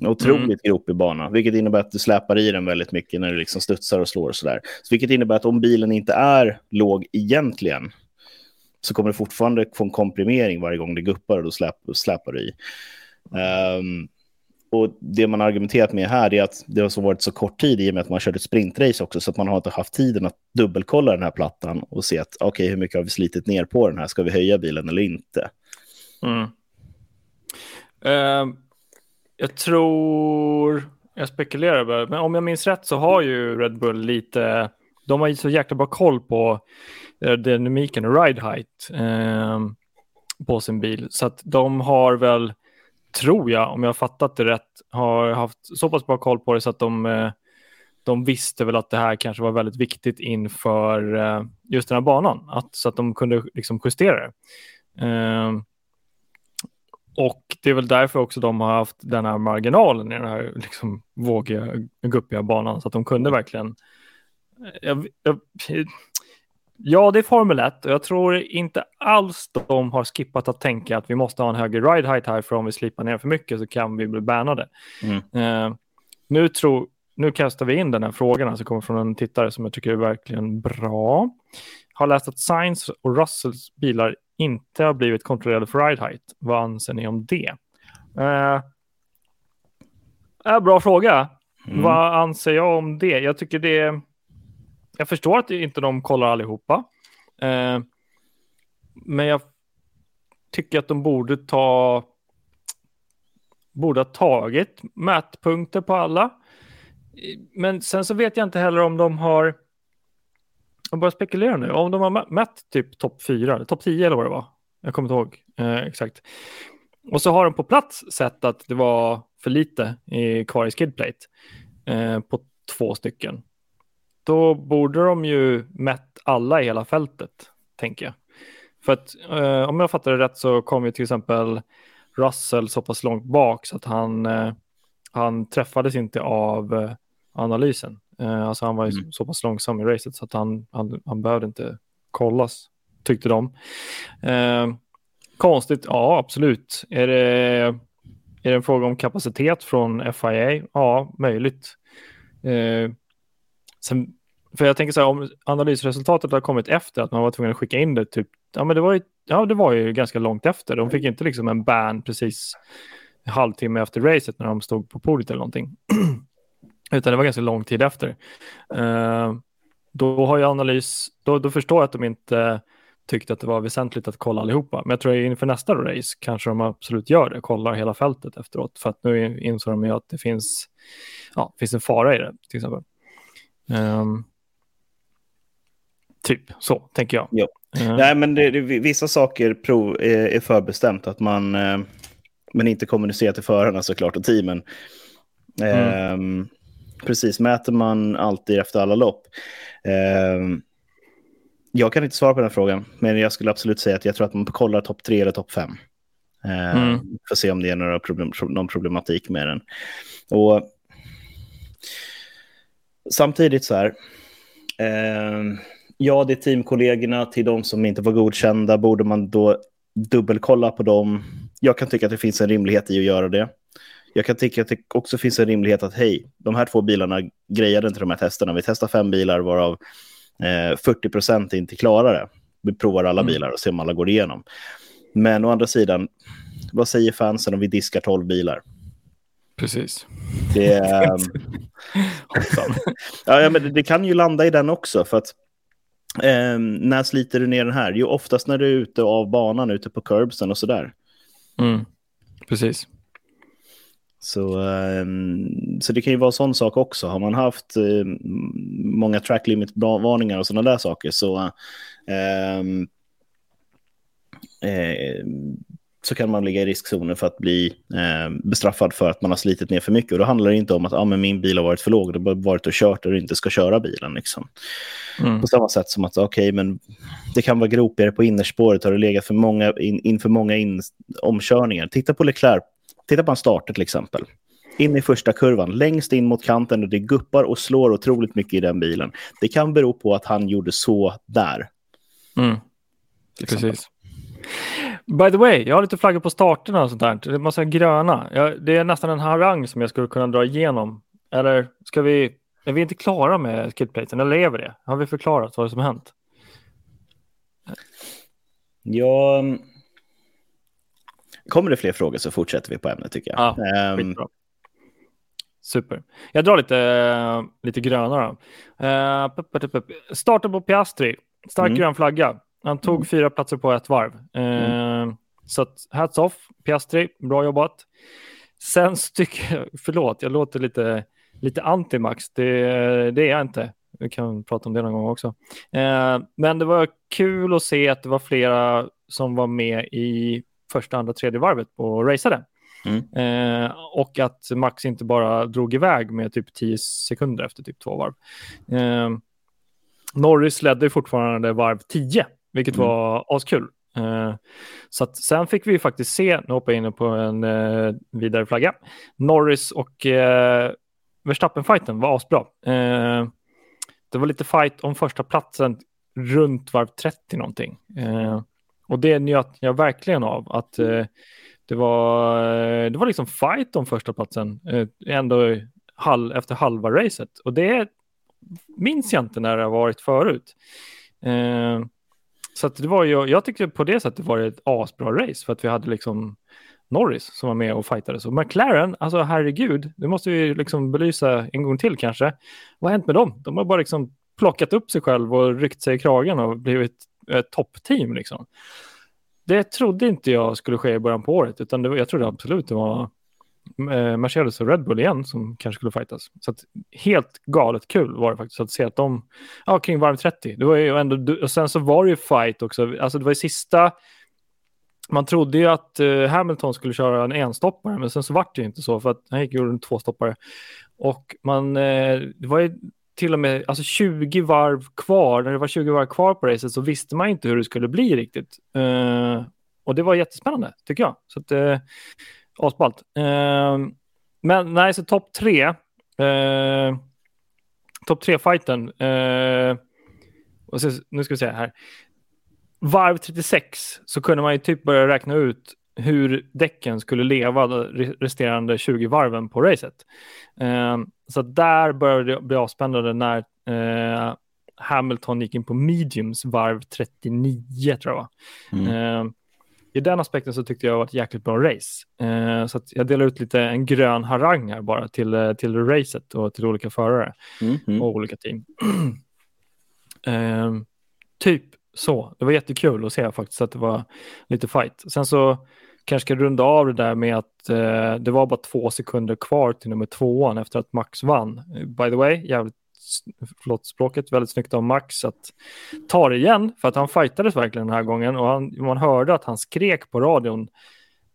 Otroligt mm. gropig bana, vilket innebär att du släpar i den väldigt mycket när du liksom studsar och slår och sådär. Så vilket innebär att om bilen inte är låg egentligen så kommer du fortfarande få en komprimering varje gång det guppar och då släp, släpar det i. Um, och det man argumenterat med här är att det har varit så kort tid i och med att man körde ett sprintrace också, så att man har inte haft tiden att dubbelkolla den här plattan och se att okej, okay, hur mycket har vi slitit ner på den här? Ska vi höja bilen eller inte? Mm. Uh, jag tror, jag spekulerar bara, men om jag minns rätt så har ju Red Bull lite, de har ju så jäkla bra koll på dynamiken och ride height eh, på sin bil, så att de har väl tror jag, om jag har fattat det rätt, har haft så pass bra koll på det så att de, eh, de visste väl att det här kanske var väldigt viktigt inför eh, just den här banan, att, så att de kunde liksom justera det. Ehm, och det är väl därför också de har haft den här marginalen i den här liksom vågiga, guppiga banan, så att de kunde verkligen eh, jag, jag, Ja, det är Formel 1 och jag tror inte alls de har skippat att tänka att vi måste ha en högre ride height här för om vi slipar ner för mycket så kan vi bli bannade. Mm. Uh, nu, tror, nu kastar vi in den här frågan som kommer från en tittare som jag tycker är verkligen bra. Har läst att Science och Russells bilar inte har blivit kontrollerade för ride height. Vad anser ni om det? Uh, äh, bra fråga. Mm. Vad anser jag om det? Jag tycker det jag förstår att inte de kollar allihopa. Eh, men jag tycker att de borde ta borde ha tagit mätpunkter på alla. Men sen så vet jag inte heller om de har, jag bara spekulerar nu, om de har mätt typ topp 4, topp 10 eller vad det var. Jag kommer inte ihåg eh, exakt. Och så har de på plats sett att det var för lite i, kvar i skidplate eh, på två stycken. Då borde de ju mätt alla i hela fältet, tänker jag. För att eh, om jag fattar det rätt så kom ju till exempel Russell så pass långt bak så att han, eh, han träffades inte av eh, analysen. Eh, alltså han var mm. så pass långsam i racet så att han, han, han behövde inte kollas, tyckte de. Eh, konstigt, ja absolut. Är det, är det en fråga om kapacitet från FIA? Ja, möjligt. Eh, sen, för jag tänker så här, om analysresultatet har kommit efter att man var tvungen att skicka in det, typ, ja men det var ju, ja, det var ju ganska långt efter. De fick inte liksom en ban precis en halvtimme efter racet när de stod på podiet eller någonting. (clears throat) Utan det var ganska lång tid efter. Uh, då har ju analys, då, då förstår jag att de inte tyckte att det var väsentligt att kolla allihopa. Men jag tror att inför nästa race kanske de absolut gör det, kollar hela fältet efteråt. För att nu insåg de ju att det finns, ja, finns en fara i det, till exempel. Um, typ så, tänker jag. Jo. Uh. Nej, men det, det, vissa saker prov, är, är förbestämt, att man, eh, men inte kommunicerar till förarna såklart och teamen. Mm. Um, precis, mäter man alltid efter alla lopp. Um, jag kan inte svara på den frågan, men jag skulle absolut säga att jag tror att man kollar topp tre eller topp fem. Uh, mm. För att se om det är några problem, någon problematik med den. Och samtidigt så här, uh, ja, det är teamkollegorna till de som inte var godkända, borde man då dubbelkolla på dem? Jag kan tycka att det finns en rimlighet i att göra det. Jag kan tycka att det också finns en rimlighet att hej, de här två bilarna grejade inte de här testerna. Vi testar fem bilar varav eh, 40 procent inte klarar det. Vi provar alla mm. bilar och ser om alla går igenom. Men å andra sidan, vad säger fansen om vi diskar 12 bilar? Precis. Det, ähm... (laughs) ja, men det, det, kan ju landa i den också. För att ähm, när sliter du ner den här? Jo, oftast när du är ute av banan, ute på curbsen och sådär. Mm. Precis. Så, um, så det kan ju vara en sån sak också. Har man haft uh, många track limit-varningar och sådana där saker så, uh, så kan man ligga i riskzonen för att bli uh, bestraffad för att man har slitit ner för mycket. Och då handlar det inte om att ah, men min bil har varit för låg, det har varit och kört och du inte ska köra bilen. Liksom. Mm. På samma sätt som att okej, okay, men det kan vara gropigare på innerspåret, har du legat för många, in, inför många in, omkörningar. Titta på Leclerc Titta på en starter till exempel. In i första kurvan, längst in mot kanten och det guppar och slår otroligt mycket i den bilen. Det kan bero på att han gjorde så där. Mm. Precis. By the way, jag har lite flaggor på starterna och sånt där. Det är massa gröna. Jag, det är nästan en harang som jag skulle kunna dra igenom. Eller ska vi, är vi inte klara med skidplaten? Eller är vi det? Har vi förklarat vad som har hänt? Ja, Kommer det fler frågor så fortsätter vi på ämnet tycker jag. Ja, um, Super. Jag drar lite, lite gröna då. Uh, starten på Piastri. Stark mm. grön flagga. Han tog mm. fyra platser på ett varv. Mm. Så att, hats off, Piastri. Bra jobbat. Sen tycker jag, förlåt, jag låter lite, lite anti-Max. Det, det är jag inte. Vi kan prata om det någon gång också. Uh, men det var kul att se att det var flera som var med i första, andra, tredje varvet och raceade. Mm. Eh, och att Max inte bara drog iväg med typ 10 sekunder efter typ två varv. Eh, Norris ledde fortfarande varv 10, vilket mm. var askul. Eh, så att sen fick vi faktiskt se, nu hoppar jag in på en eh, vidare flagga, Norris och eh, Verstappen-fighten var asbra. Eh, det var lite fight om första platsen runt varv 30 någonting. Och det njöt jag verkligen av. Att det, var, det var liksom fight om första platsen ändå halv, efter halva racet. Och det minns jag inte när det har varit förut. Så det var ju, jag tyckte på det sättet var det ett asbra race för att vi hade liksom Norris som var med och fightade. Så McLaren, alltså herregud, det måste vi liksom belysa en gång till kanske. Vad har hänt med dem? De har bara liksom plockat upp sig själv och ryckt sig i kragen och blivit ett toppteam. Liksom. Det trodde inte jag skulle ske i början på året, utan det, jag trodde absolut det var eh, Mercedes och Red Bull igen som kanske skulle fightas. Så att, helt galet kul var det faktiskt att se att de, ja, kring varv 30. Det var ju ändå, och sen så var det ju fight också, alltså det var ju sista, man trodde ju att eh, Hamilton skulle köra en enstoppare, men sen så vart det ju inte så för att han gick ju en tvåstoppare. Och man, eh, det var ju till och med alltså 20 varv kvar, när det var 20 varv kvar på racet så visste man inte hur det skulle bli riktigt. Uh, och det var jättespännande tycker jag. Så att, uh, asballt. Uh, men nej, så topp tre, uh, topp tre fighten. Och så, nu ska vi se här. Varv 36 så kunde man ju typ börja räkna ut hur däcken skulle leva de resterande 20 varven på racet. Uh, så där började det bli avspännande när uh, Hamilton gick in på mediums varv 39 tror jag. Mm. I den aspekten så tyckte jag det var ett jäkligt bra race. så jag delar ut lite en grön harang här bara till, till racet och till olika förare mm. och olika team. (clears throat) typ så. Det var jättekul att se faktiskt att det var lite fight. Sen så kanske ska runda av det där med att eh, det var bara två sekunder kvar till nummer tvåan efter att Max vann. By the way, jävligt, förlåt språket, väldigt snyggt av Max att ta det igen för att han fightades verkligen den här gången och han, man hörde att han skrek på radion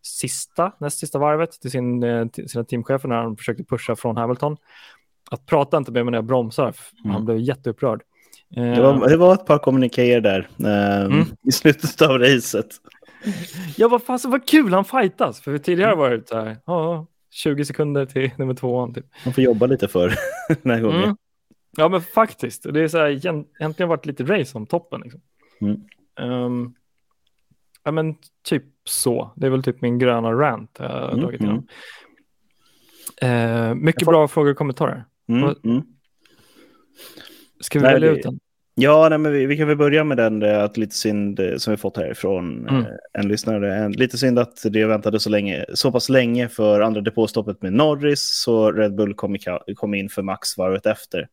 sista, näst sista varvet till, sin, eh, till sina teamchefer när han försökte pusha från Hamilton. Att prata inte med mig när jag bromsar, mm. han blev jätteupprörd. Det var, det var ett par kommunikéer där eh, mm. i slutet av racet. Ja, vad fasen vad kul han fightas. För tidigare var det så här, ja, 20 sekunder till nummer tvåan. Typ. Man får jobba lite för (laughs) den här gången. Mm. Ja, men faktiskt. Det är så här, äntligen varit lite race om toppen. Liksom. Mm. Um, ja, men typ så. Det är väl typ min gröna rant jag har mm. dragit igenom. Uh, mycket får... bra frågor och kommentarer. Mm. mm. Ska vi välja ut den? Ja, nej, men vi, vi, kan väl börja med den, eh, att lite synd eh, som vi fått härifrån mm. Eh, en lyssnare. En, lite synd att det väntade så, länge, så pass länge för andra depåstoppet med Norris, så Red Bull kom, i, kom in för Max varvet efter.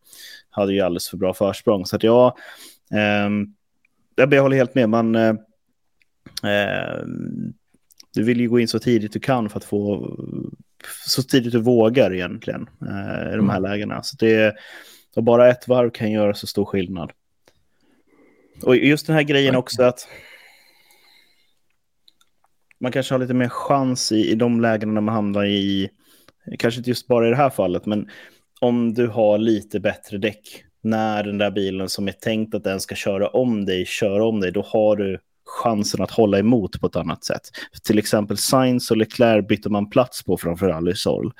Hade ju alldeles för bra försprång. Så att ja, eh, jag håller helt med. Man, eh, du vill ju gå in så tidigt du kan för att få så tidigt du vågar egentligen eh, i de här mm. lägena. Så det, och bara ett varv kan göra så stor skillnad. Och just den här grejen också att man kanske har lite mer chans i, i de lägena när man hamnar i, kanske inte just bara i det här fallet, men om du har lite bättre däck när den där bilen som är tänkt att den ska köra om dig, kör om dig, då har du chansen att hålla emot på ett annat sätt. Till exempel Sainz och Leclerc bytte man plats på framför Alisol.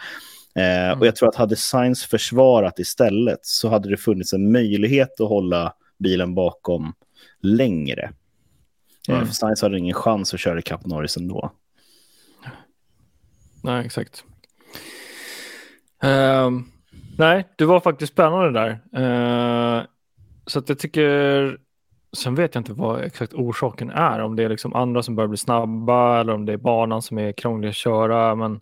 Eh, mm. Och jag tror att hade Sainz försvarat istället så hade det funnits en möjlighet att hålla bilen bakom längre. Mm. För Sainz hade ingen chans att köra ikapp Norris ändå. Nej, exakt. Uh, nej, det var faktiskt spännande där. Uh, så att jag tycker, sen vet jag inte vad exakt orsaken är, om det är liksom andra som börjar bli snabba eller om det är banan som är krånglig att köra. Men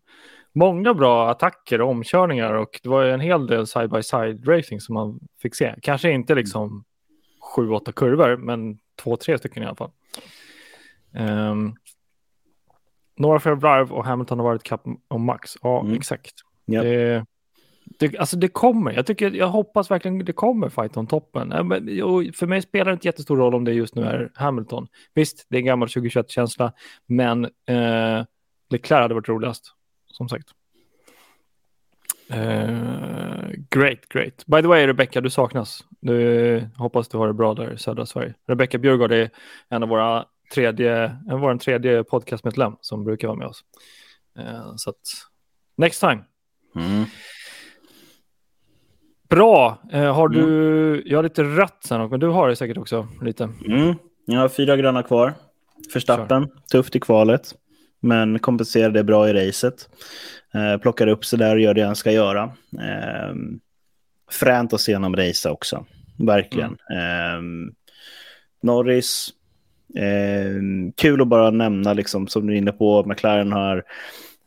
många bra attacker och omkörningar och det var en hel del side-by-side racing som man fick se. Kanske inte liksom sju, åtta kurvor, men två, tre stycken i alla fall. Um, några fler Drive och Hamilton har varit kapp och Max. Ja, mm. exakt. Yep. Det, det, alltså det kommer. Jag, tycker, jag hoppas verkligen det kommer fight om toppen. För mig spelar det inte jättestor roll om det just nu är Hamilton. Visst, det är en gammal 2021-känsla, men eh, Leclerc hade varit roligast, som sagt. Uh, great, great. By the way, Rebecca, du saknas. Du, hoppas du har det bra där i södra Sverige. Rebecca Bjurgård är en av våra tredje, vår tredje podcastmedlem som brukar vara med oss. Uh, så att, next time. Mm. Bra. Uh, har du, mm. jag har lite rött sen, men du har det säkert också lite. Mm. Jag har fyra gröna kvar. Förstappen, tufft i kvalet, men kompenserade bra i racet. Eh, plockar upp sig där och gör det han ska göra. Eh, fränt att se honom racea också, verkligen. Mm. Eh, Norris, eh, kul att bara nämna, liksom, som du är inne på, McLaren har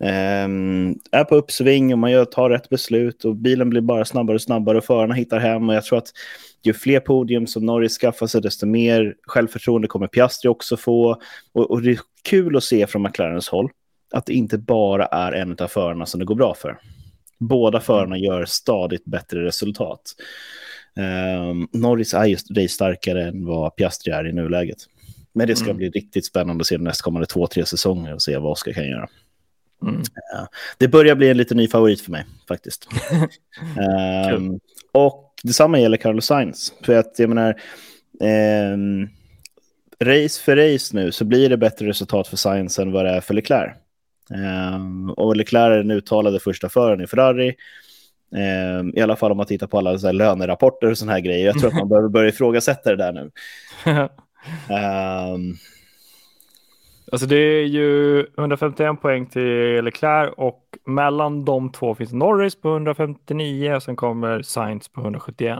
eh, är på uppsving och man gör, tar rätt beslut och bilen blir bara snabbare och snabbare och förarna hittar hem. Och jag tror att ju fler podium som Norris skaffar sig, desto mer självförtroende kommer Piastri också få. Och, och det är kul att se från McLarens håll att det inte bara är en av förarna som det går bra för. Båda förarna gör stadigt bättre resultat. Um, Norris är just det starkare än vad Piastri är i nuläget. Men det ska mm. bli riktigt spännande att se de nästkommande två, tre säsonger och se vad Oskar kan göra. Mm. Uh, det börjar bli en lite ny favorit för mig faktiskt. (laughs) um, och detsamma gäller Carlos Sainz. För att jag menar, um, race för race nu så blir det bättre resultat för Sainz än vad det är för Leclerc. Um, och Leclerc är den uttalade första föraren i Ferrari. Um, I alla fall om man tittar på alla så här lönerapporter och sådana här grejer. Jag tror att man (laughs) behöver börja ifrågasätta det där nu. (laughs) um, alltså det är ju 151 poäng till Leclerc och mellan de två finns Norris på 159 och sen kommer Sainz på 171.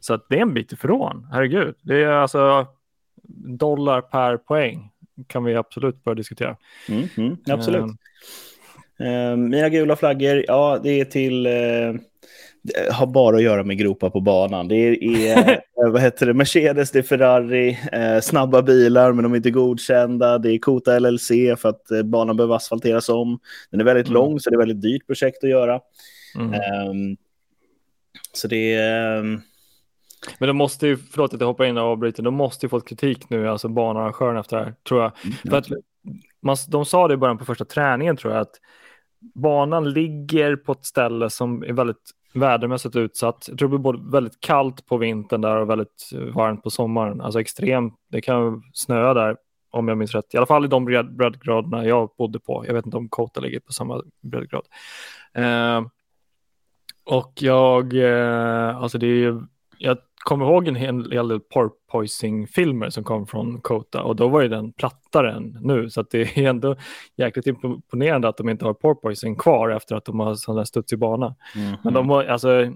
Så att det är en bit ifrån, herregud. Det är alltså dollar per poäng kan vi absolut börja diskutera. Mm, mm, absolut. Uh, mina gula flaggor, ja, det är till... Uh, har bara att göra med gropar på banan. Det är, uh, (laughs) vad heter det, Mercedes, det är Ferrari, snabba bilar men de är inte godkända. Det är Kota LLC för att banan behöver asfalteras om. Den är väldigt mm. lång så det är ett väldigt dyrt projekt att göra. Um, så det är... Um, men de måste ju, förlåt att jag hoppar in och avbryter, de måste ju fått kritik nu, alltså banarrangören efter det här, tror jag. Mm. För att man, de sa det i början på första träningen, tror jag, att banan ligger på ett ställe som är väldigt vädermässigt utsatt. Jag tror det blir både väldigt kallt på vintern där och väldigt varmt på sommaren. Alltså extremt, det kan snöa där om jag minns rätt. I alla fall i de breddgraderna jag bodde på. Jag vet inte om Kota ligger på samma breddgrad. Eh, och jag, eh, alltså det är ju jag kommer ihåg en hel, del porpoising-filmer som kom från Kota och då var ju den plattare än nu. Så att det är ändå jäkligt imponerande att de inte har porpoising kvar efter att de har sån där studsig bana. Mm -hmm. Men de har, alltså,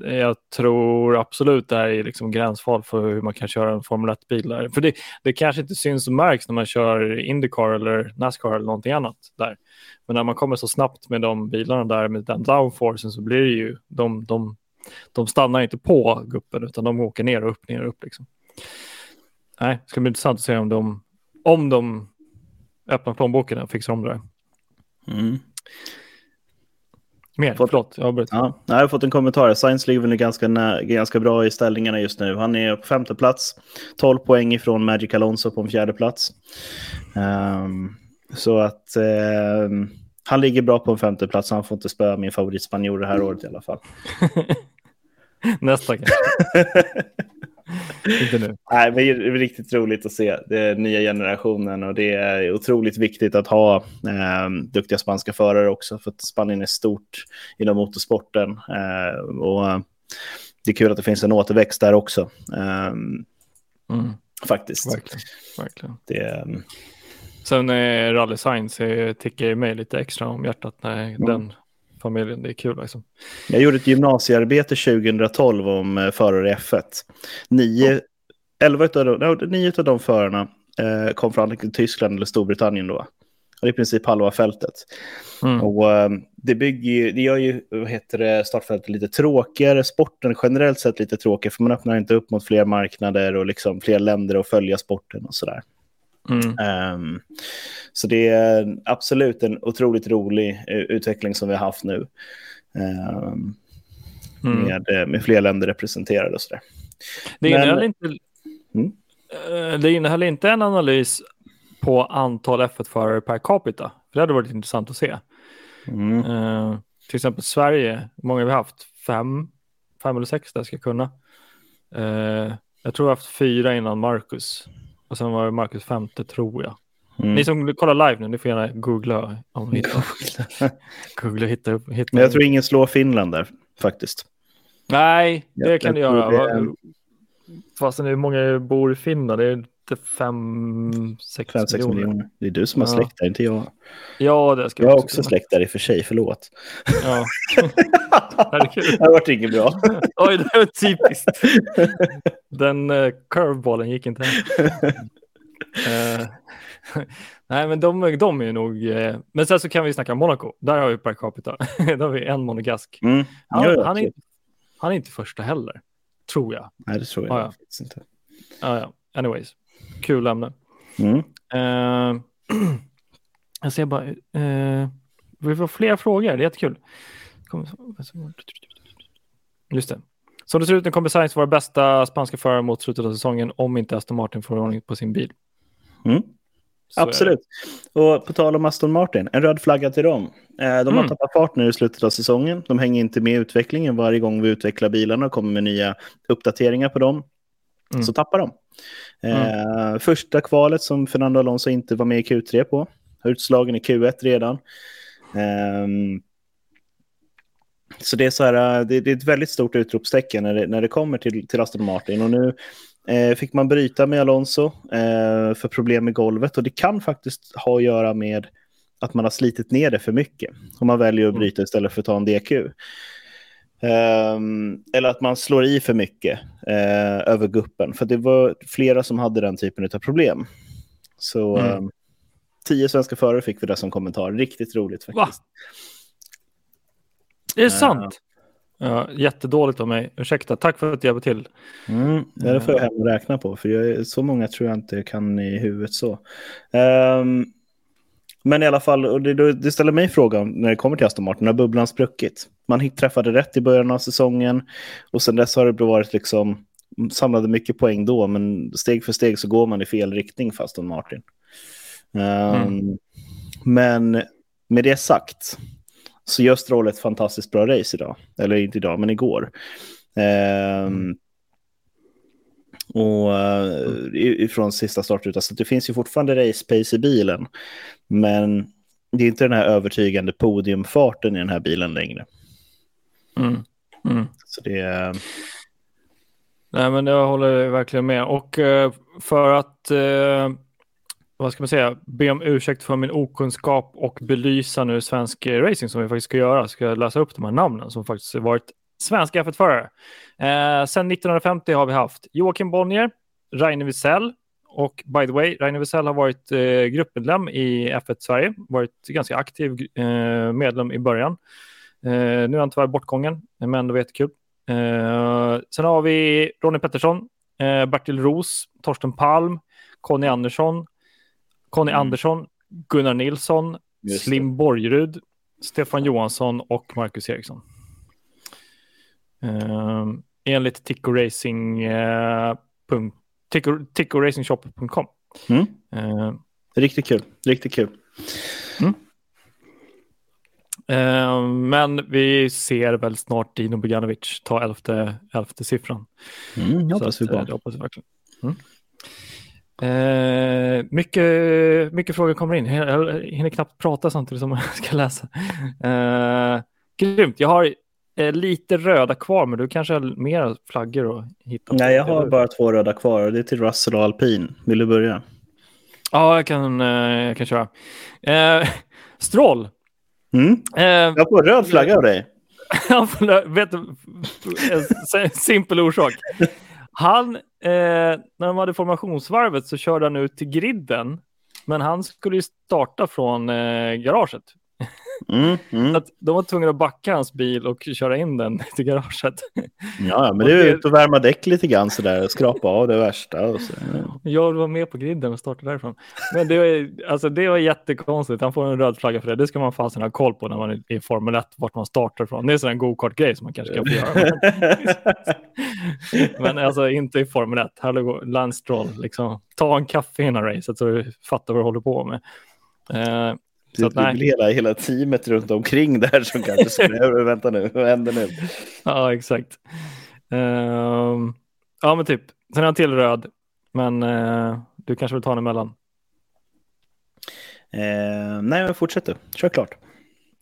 jag tror absolut det här är liksom gränsfall för hur man kan köra en Formel 1-bil där. För det, det kanske inte syns och märks när man kör Indycar eller Nascar eller någonting annat där. Men när man kommer så snabbt med de bilarna där med den downforcen så blir det ju, de, de de stannar inte på guppen utan de åker ner och upp, ner och upp. Liksom. Nej, det ska bli intressant att se om de, om de öppnar plånboken och fixar om det där. Mm. Mer, fått, förlåt, jag har ja, Jag har fått en kommentar. Science ligger väl ganska, ganska bra i ställningarna just nu. Han är på femte plats, 12 poäng ifrån Magic Alonso på en fjärde plats. Um, så att um, han ligger bra på en femte plats. Han får inte spöa min favoritspanjor det här året i alla fall. (laughs) (laughs) Nästa kanske. (laughs) Inte nu. Nej, men det är riktigt roligt att se den nya generationen och det är otroligt viktigt att ha eh, duktiga spanska förare också för att Spanien är stort inom motorsporten eh, och det är kul att det finns en återväxt där också. Eh, mm. Faktiskt. Verkligen. Verkligen. Det, Sen eh, Rally Science tickar mig lite extra om hjärtat när mm. den familjen. Det är kul liksom. Jag gjorde ett gymnasiearbete 2012 om eh, förare i F1. Nio, mm. elva av de, nio av de förarna eh, kom från antingen Tyskland eller Storbritannien då. Och i princip halva fältet. Mm. Och eh, det, bygger det gör ju vad heter det, startfältet lite tråkigare, sporten generellt sett lite tråkigare, för man öppnar inte upp mot fler marknader och liksom fler länder att följa sporten och sådär. Mm. Um, så det är absolut en otroligt rolig uh, utveckling som vi har haft nu. Um, mm. med, eh, med fler länder representerade och sådär. Det innehåller, Men, inte, mm? uh, det innehåller inte en analys på antal F1-förare per capita. För det hade varit intressant att se. Uh, till exempel Sverige, hur många har vi haft? Fem, fem eller sex där ska kunna. jag tror vi har haft fyra innan Marcus. Och sen var det Marcus femte tror jag. Mm. Ni som kollar live nu, ni får gärna googla. Om ni hittar. (laughs) googla hitta. Hitta Men jag tror ingen slår Finland där faktiskt. Nej, det jag, kan du göra. Det... Fast hur många bor i Finland? Det är inte fem, sex, fem, sex miljoner. miljoner. Det är du som har ja. släkt där, inte jag. Ja, det ska jag, jag har också släkt där i och för sig, förlåt. Ja. (laughs) det har varit inget bra. (laughs) Oj, det var typiskt. Den uh, curveballen gick inte hem. Uh, (laughs) nej, men de, de är nog... Uh, men sen så kan vi snacka Monaco. Där har vi per capita. Där har vi en monegask. Mm. Han, ja, han, är, han är inte första heller, tror jag. Nej, det tror jag ja. inte. Ah, ja. Anyways, kul ämne. Mm. (clears throat) Jag ser bara, eh, vi får fler frågor, det är jättekul. Just det. Som det ser ut nu kommer Sainz vara bästa spanska förare mot slutet av säsongen om inte Aston Martin får ordning på sin bil. Mm. Absolut. Och på tal om Aston Martin, en röd flagga till dem. Eh, de har mm. tappat fart nu i slutet av säsongen. De hänger inte med i utvecklingen varje gång vi utvecklar bilarna och kommer med nya uppdateringar på dem. Mm. Så tappar de. Eh, mm. Första kvalet som Fernando Alonso inte var med i Q3 på. Utslagen i Q1 redan. Um, så det är, så här, det, det, är ett väldigt stort utropstecken när det, när det kommer till, till Aston Martin. Och nu eh, fick man bryta med Alonso eh, för problem med golvet. Och det kan faktiskt ha att göra med att man har slitit ner det för mycket. Om man väljer att mm. bryta istället för att ta en DQ. Um, eller att man slår i för mycket uh, över guppen. För det var flera som hade den typen av problem. Så mm. um, tio svenska förare fick vi det som kommentar. Riktigt roligt faktiskt. Va? Det är sant. Ja, jättedåligt av mig. Ursäkta, tack för att du hjälper till. Mm, det får jag hem och räkna på, för jag, så många tror jag inte kan i huvudet så. Um, men i alla fall, och det, det, ställer mig frågan när det kommer till Aston Martin, har bubblan spruckit? Man träffade rätt i början av säsongen och sen dess har det varit liksom, samlade mycket poäng då, men steg för steg så går man i fel riktning för Aston Martin. Um, mm. Men med det sagt, så gör Stroll ett fantastiskt bra race idag. Eller inte idag, men igår. Um, och uh, ifrån sista startrutan. Så det finns ju fortfarande race pace i bilen. Men det är inte den här övertygande podiumfarten i den här bilen längre. Mm. Mm. Så det är... Nej, men jag håller verkligen med. Och uh, för att uh, vad ska man säga, be om ursäkt för min okunskap och belysa nu svensk racing som vi faktiskt ska göra. Ska jag läsa upp de här namnen som faktiskt varit svenska F1-förare. Eh, sen 1950 har vi haft Joakim Bonnier, Rainer Wisell och by the way, Rainer Wisell har varit eh, gruppmedlem i F1 Sverige, varit ganska aktiv eh, medlem i början. Eh, nu är han tyvärr bortgången, men det var jättekul. Eh, sen har vi Ronny Pettersson, eh, Bertil Ros, Torsten Palm, Conny Andersson, Conny mm. Andersson, Gunnar Nilsson, Slim Borgerud, Stefan Johansson och Marcus Eriksson. Uh, enligt Tico Racing, uh, tickoracingshop.com. Mm. Uh, riktigt kul, riktigt kul. Mm. Uh, men vi ser väl snart Dino Boganovic ta elfte, elfte siffran. Mm, jag hoppas vi på. Det hoppas vi verkligen. Mm. Eh, mycket, mycket frågor kommer in. Jag hinner knappt prata samtidigt som jag (laughs) ska läsa. Eh, grymt. Jag har eh, lite röda kvar, men du kanske har mer flaggor att hitta? Nej, jag har bara två röda kvar och det är till Russell och Alpin. Vill du börja? Ja, jag kan, eh, jag kan köra. Eh, (laughs) Stroll. Mm. Eh, jag får röd flagga av dig. (laughs) vet du, en simpel orsak. Han, eh, när de hade formationsvarvet så körde han ut till griden. Men han skulle ju starta från eh, garaget. Mm, mm. att de var tvungna att backa hans bil och köra in den till garaget. Ja, men det är ut och värma däck lite grann sådär, skrapa av det värsta. Och så. Jag var med på griden och startade därifrån. Men det var, alltså, det var jättekonstigt. Han får en röd flagga för det. Det ska man fasen ha koll på när man är i Formel 1, vart man startar från. Det är en go-kart-grej som man kanske kan få göra. (laughs) men alltså inte i Formel 1. Hallå, Lance Stroll, liksom, ta en kaffe innan racet så du fattar vad du håller på med. Uh, så att, det blir hela, hela teamet runt omkring där som kanske (laughs) skulle, vänta nu, vad händer nu? Ja, exakt. Uh, ja, men typ. Sen har jag till röd, men uh, du kanske vill ta den emellan? Uh, nej, men fortsätt du. Kör klart.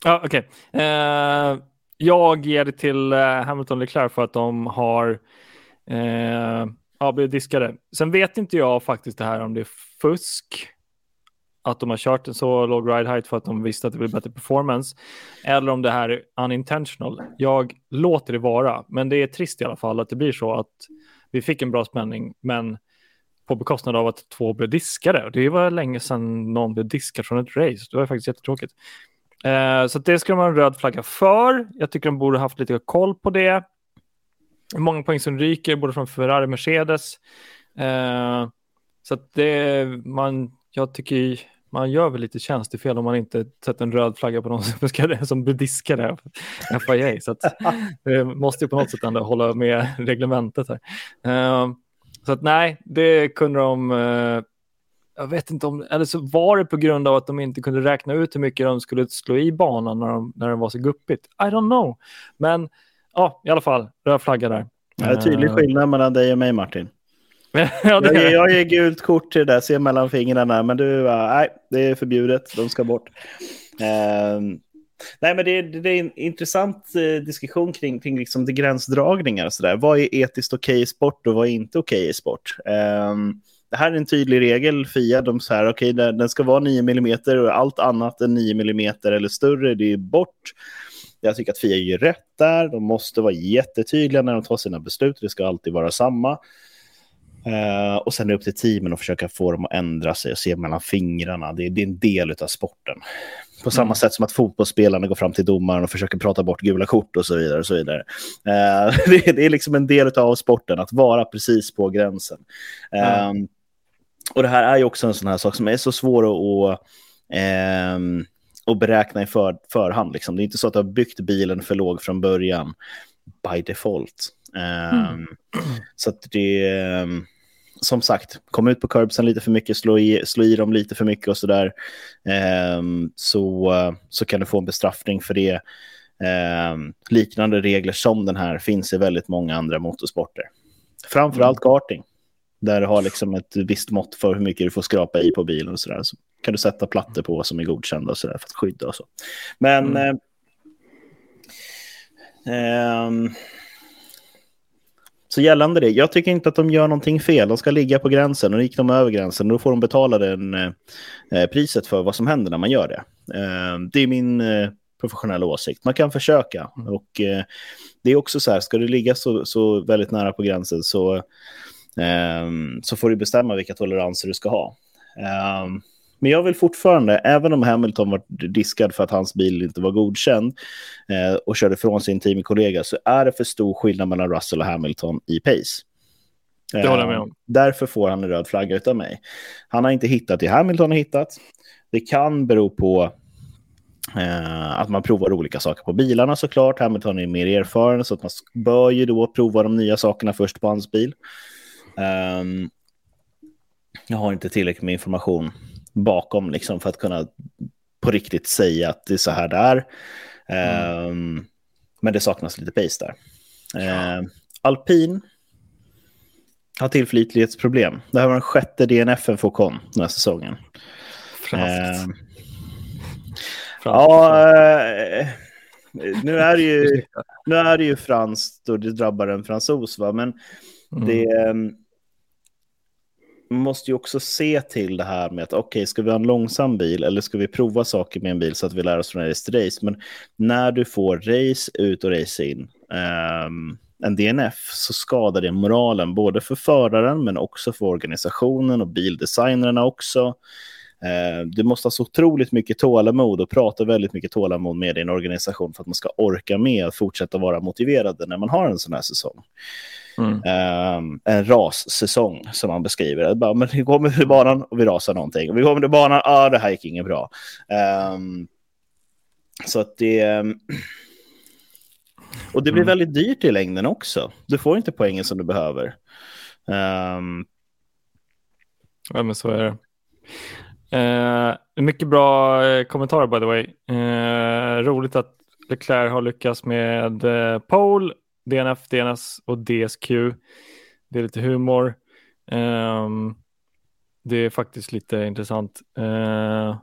Ja, okej. Okay. Uh, jag ger det till Hamilton Leclerc för att de har ja, blivit diskade. Sen vet inte jag faktiskt det här om det är fusk att de har kört en så låg ride height för att de visste att det blir bättre performance. Eller om det här är unintentional. Jag låter det vara, men det är trist i alla fall att det blir så att vi fick en bra spänning, men på bekostnad av att två blev diskade. Det var länge sedan någon blev diskad från ett race. Det var faktiskt jättetråkigt. Eh, så det ska man ha en röd flagga för. Jag tycker de borde haft lite koll på det. Många poäng som ryker, både från Ferrari och Mercedes. Eh, så att det, man, jag tycker man gör väl lite tjänstefel om man inte sätter en röd flagga på någon (laughs) som, ska, som diskade FIA. Så att, det (laughs) måste ju på något sätt ändå hålla med reglementet här. Uh, så att nej, det kunde de uh, jag vet inte om, eller så var det på grund av att de inte kunde räkna ut hur mycket de skulle slå i banan när, de, när det var så guppigt. I don't know. Men ja, i alla fall, röd flagga där. Det är tydlig Uh, skillnad mellan dig och mig Martin. (laughs) ja, det, Jag, jag ger gult kort till det där, ser mellan fingrarna, men du, uh, nej, det är förbjudet, de ska bort. Ehm, nej, men det, är- det är en intressant eh, diskussion kring, kring liksom det gränsdragningar och sådär. Vad är etiskt okej i sport och vad är inte okej i sport? Ehm, det här är en tydlig regel, FIA, de så här, okej, den, den ska vara 9 mm och allt annat än 9 mm eller större, det är bort. Jag tycker att FIA gör rätt där, de måste vara jättetydliga när de tar sina beslut, det ska alltid vara samma. Eh, och sen är det upp till teamen att försöka få dem att ändra sig och se mellan fingrarna. Det, är- det är en del av sporten. På samma Mm. sätt som att fotbollsspelarna går fram till domaren och försöker prata bort gula kort och så vidare. Och så vidare. Eh, (laughs) det, är- det är liksom en del av sporten, att vara precis på gränsen. Eh, Mm. Och det här är ju också en sån här sak som är så svår att, ehm, att beräkna i för, förhand. Liksom. Det är inte så att du har byggt bilen för låg från början by default. Ehm, Så att det ehm, som sagt, kom ut på curbsen lite för mycket, slå i, slå i dem lite för mycket och sådär. Ehm, så, så kan du få en bestraffning för det. Ehm, liknande regler som den här finns i väldigt många andra motorsporter. Framförallt karting, där du har liksom ett visst mått för hur mycket du får skrapa i på bilen och sådär. Så kan du sätta plattor på som är godkända och sådär för att skydda och så. Men Mm. ehm, så gällande det, jag tycker inte att de gör någonting fel. De ska ligga på gränsen och gick de över gränsen då får de betala den, eh, priset för vad som händer när man gör det. Eh, det är min eh, professionella åsikt. Man kan försöka. Och eh, det är också så här, ska du ligga så, så väldigt nära på gränsen så, eh, så får du bestämma vilka toleranser du ska ha. Eh, men jag vill fortfarande, även om Hamilton var diskad för att hans bil inte var godkänd eh, och körde från sin teamkollega, så är det för stor skillnad mellan Russell och Hamilton i pace. Det håller jag med Eh, om. Därför får han en röd flagga utav mig. Han har inte hittat det Hamilton har hittat. Det kan bero på eh, att man provar olika saker på bilarna såklart. Hamilton är mer erfaren så att man bör ju då prova de nya sakerna först på hans bil. Ehm, jag har inte tillräckligt med information bakom liksom, för att kunna på riktigt säga att det är så här det är. Ehm, Men det saknas lite pace där. Ehm, Alpin har tillförlitlighetsproblem. Det här var den sjätte DNFen för Ocon den här säsongen. Franskt. Ehm, ja, eh, nu är det ju, nu är det ju franskt och det drabbar en fransos, va? men Mm. det man måste ju också se till det här med att okej, ska vi ha en långsam bil eller ska vi prova saker med en bil så att vi lär oss från race till race? Men när du får race ut och race in, um, en DNF, så skadar det moralen både för föraren men också för organisationen och bildesignerna också. Uh, Du måste ha så otroligt mycket tålamod och prata väldigt mycket tålamod med din organisation för att man ska orka med att fortsätta vara motiverade när man har en sån här säsong. Mm. Um, en rassäsong som man beskriver. Det. Bara, men vi kommer till banan och vi rasar någonting. Och vi kommer till banan, ah, det här gick inget bra. Ehm, så att det... ehm, och det blir Mm. väldigt dyrt i längden också. Du får inte poängen som du behöver. Ja, men så är det. Eh, mycket bra eh, kommentarer by the way. Eh, roligt att Leclerc har lyckats med eh, pole, DNF, DNS och DSQ. Det är lite humor. Um, det är faktiskt lite intressant. Uh,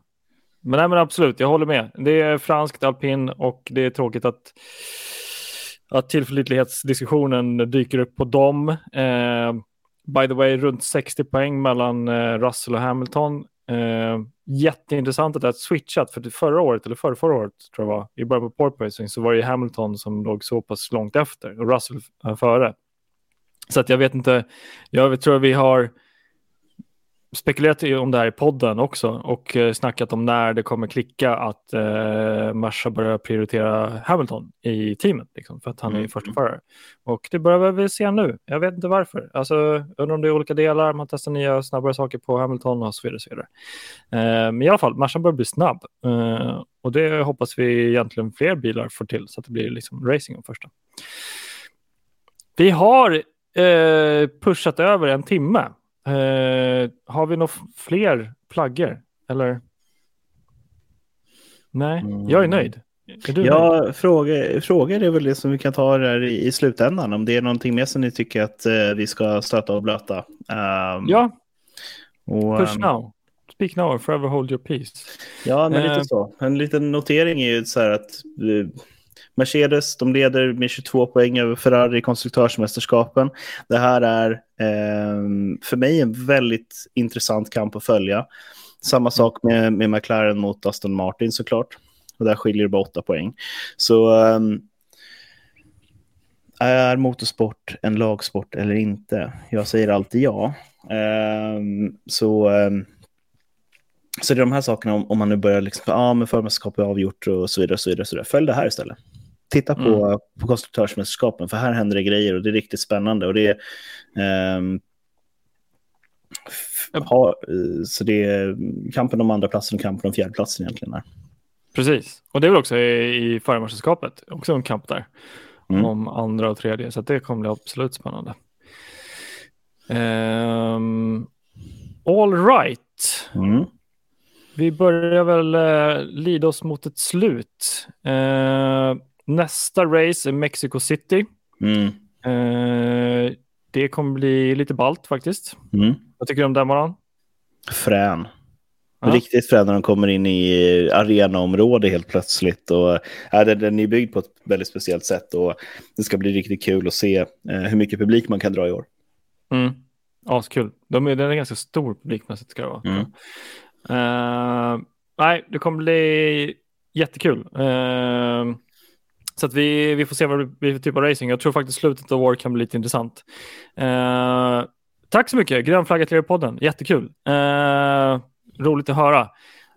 men, nej, men absolut, jag håller med. Det är franskt alpin och det är tråkigt att, att tillförlitlighetsdiskussionen dyker upp på dem. Uh, by the way, runt 60 poäng mellan uh, Russell och Hamilton. Jätteintressant att det har switchat, för förra året, eller förra, förra året tror jag var, i början på porpoising så var det Hamilton som låg så pass långt efter och Russell eh, före. Så att jag vet inte, jag tror vi har spekulerat om det här i podden också och eh, snackat om när det kommer klicka att eh, Merca börjar prioritera Hamilton i teamet liksom, för att han är Mm. första förare. Och det börjar vi se nu. Jag vet inte varför. Alltså, undrar om det är olika delar, man testar nya snabbare saker på Hamilton och så vidare. Så vidare. Eh, men i alla fall, Merca börjar bli snabb eh, och det hoppas vi egentligen fler bilar får till så att det blir liksom racing om första. Vi har eh, pushat över en timme. Eh, har vi några fler flaggor? Eller? Nej, Mm. jag är nöjd. Är du nöjd? Ja, frågor, frågor är väl det som vi kan ta där i, i slutändan. Om det är någonting mer som ni tycker att eh, vi ska stöta och blöta. Um, Ja, och, push ehm, now. Speak now or forever hold your peace. Ja, men Eh. lite så. En liten notering är ju så här att eh, Mercedes, de leder med 22 poäng över Ferrari i konstruktörsmästerskapen. Det här är eh, för mig en väldigt intressant kamp att följa. Samma sak med, med McLaren mot Aston Martin såklart. Och där skiljer det bara 8 poäng. Så eh, är motorsport en lagsport eller inte? Jag säger alltid ja. Eh, så ehm, så det är de här sakerna om, man nu börjar liksom, ja ah, men förmästerskap är avgjort och så vidare. Och så vidare, och så vidare. Följ det här istället. Titta på, på konstruktörsmästerskapen, för här händer det grejer och det är riktigt spännande. Och det är, f- ha, eh, så det är kampen om andra platsen och kampen om fjärdeplatsen egentligen. Här. Precis, och det är väl också i, i förmästerskapet, också en kamp där. Mm. Om andra och tredje, så det kommer bli absolut spännande. Ehm, all right. Mm. Vi börjar väl eh, lida oss mot ett slut. Eh, nästa race är Mexico City. Mm. Eh, det kommer bli lite balt faktiskt. Mm. Vad tycker du om den Moran? Frän. Ja. Riktigt frän när de kommer in i arenaområde helt plötsligt. Och, ja, den, den är byggd på ett väldigt speciellt sätt och det ska bli riktigt kul att se eh, hur mycket publik man kan dra i år. Mm. Askul. De är, den är ganska stor publikmässigt ska det vara. Mm. Eh, nej, det kommer bli jättekul. Eh, så att vi, vi får se vad det blir för typ av racing. Jag tror faktiskt slutet av år kan bli lite intressant. Eh, tack så mycket, Grön flagga till er podden. Jättekul. Eh, roligt att höra.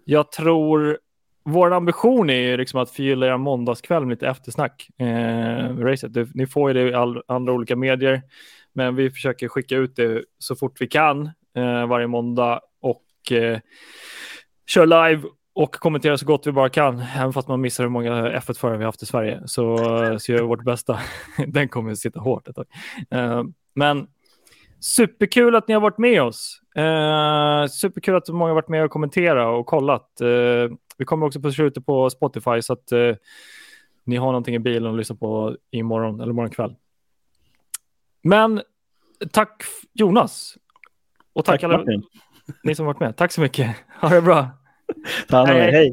Jag tror vår ambition är ju liksom att förgylla er måndagskväll med lite eftersnack. Eh, racet. Det, ni får ju det i all, andra olika medier, men vi försöker skicka ut det så fort vi kan eh, varje måndag och eh, kör live och kommentera så gott vi bara kan, även fast man missar hur många F1-förare vi haft i Sverige. Så, så gör vi vårt bästa. (laughs) Den kommer att sitta hårt ett tag. Eh, men superkul att ni har varit med oss. Eh, superkul att så många har varit med och kommenterat och kollat. Eh, vi kommer också pusha ut det på Spotify så att ni har någonting i bilen att lyssna på imorgon eller imorgon kväll. Men tack Jonas. Och tack, Tack alla Martin. ni som varit med. Tack så mycket. Ha det bra. Ta hand om er, hej. hej.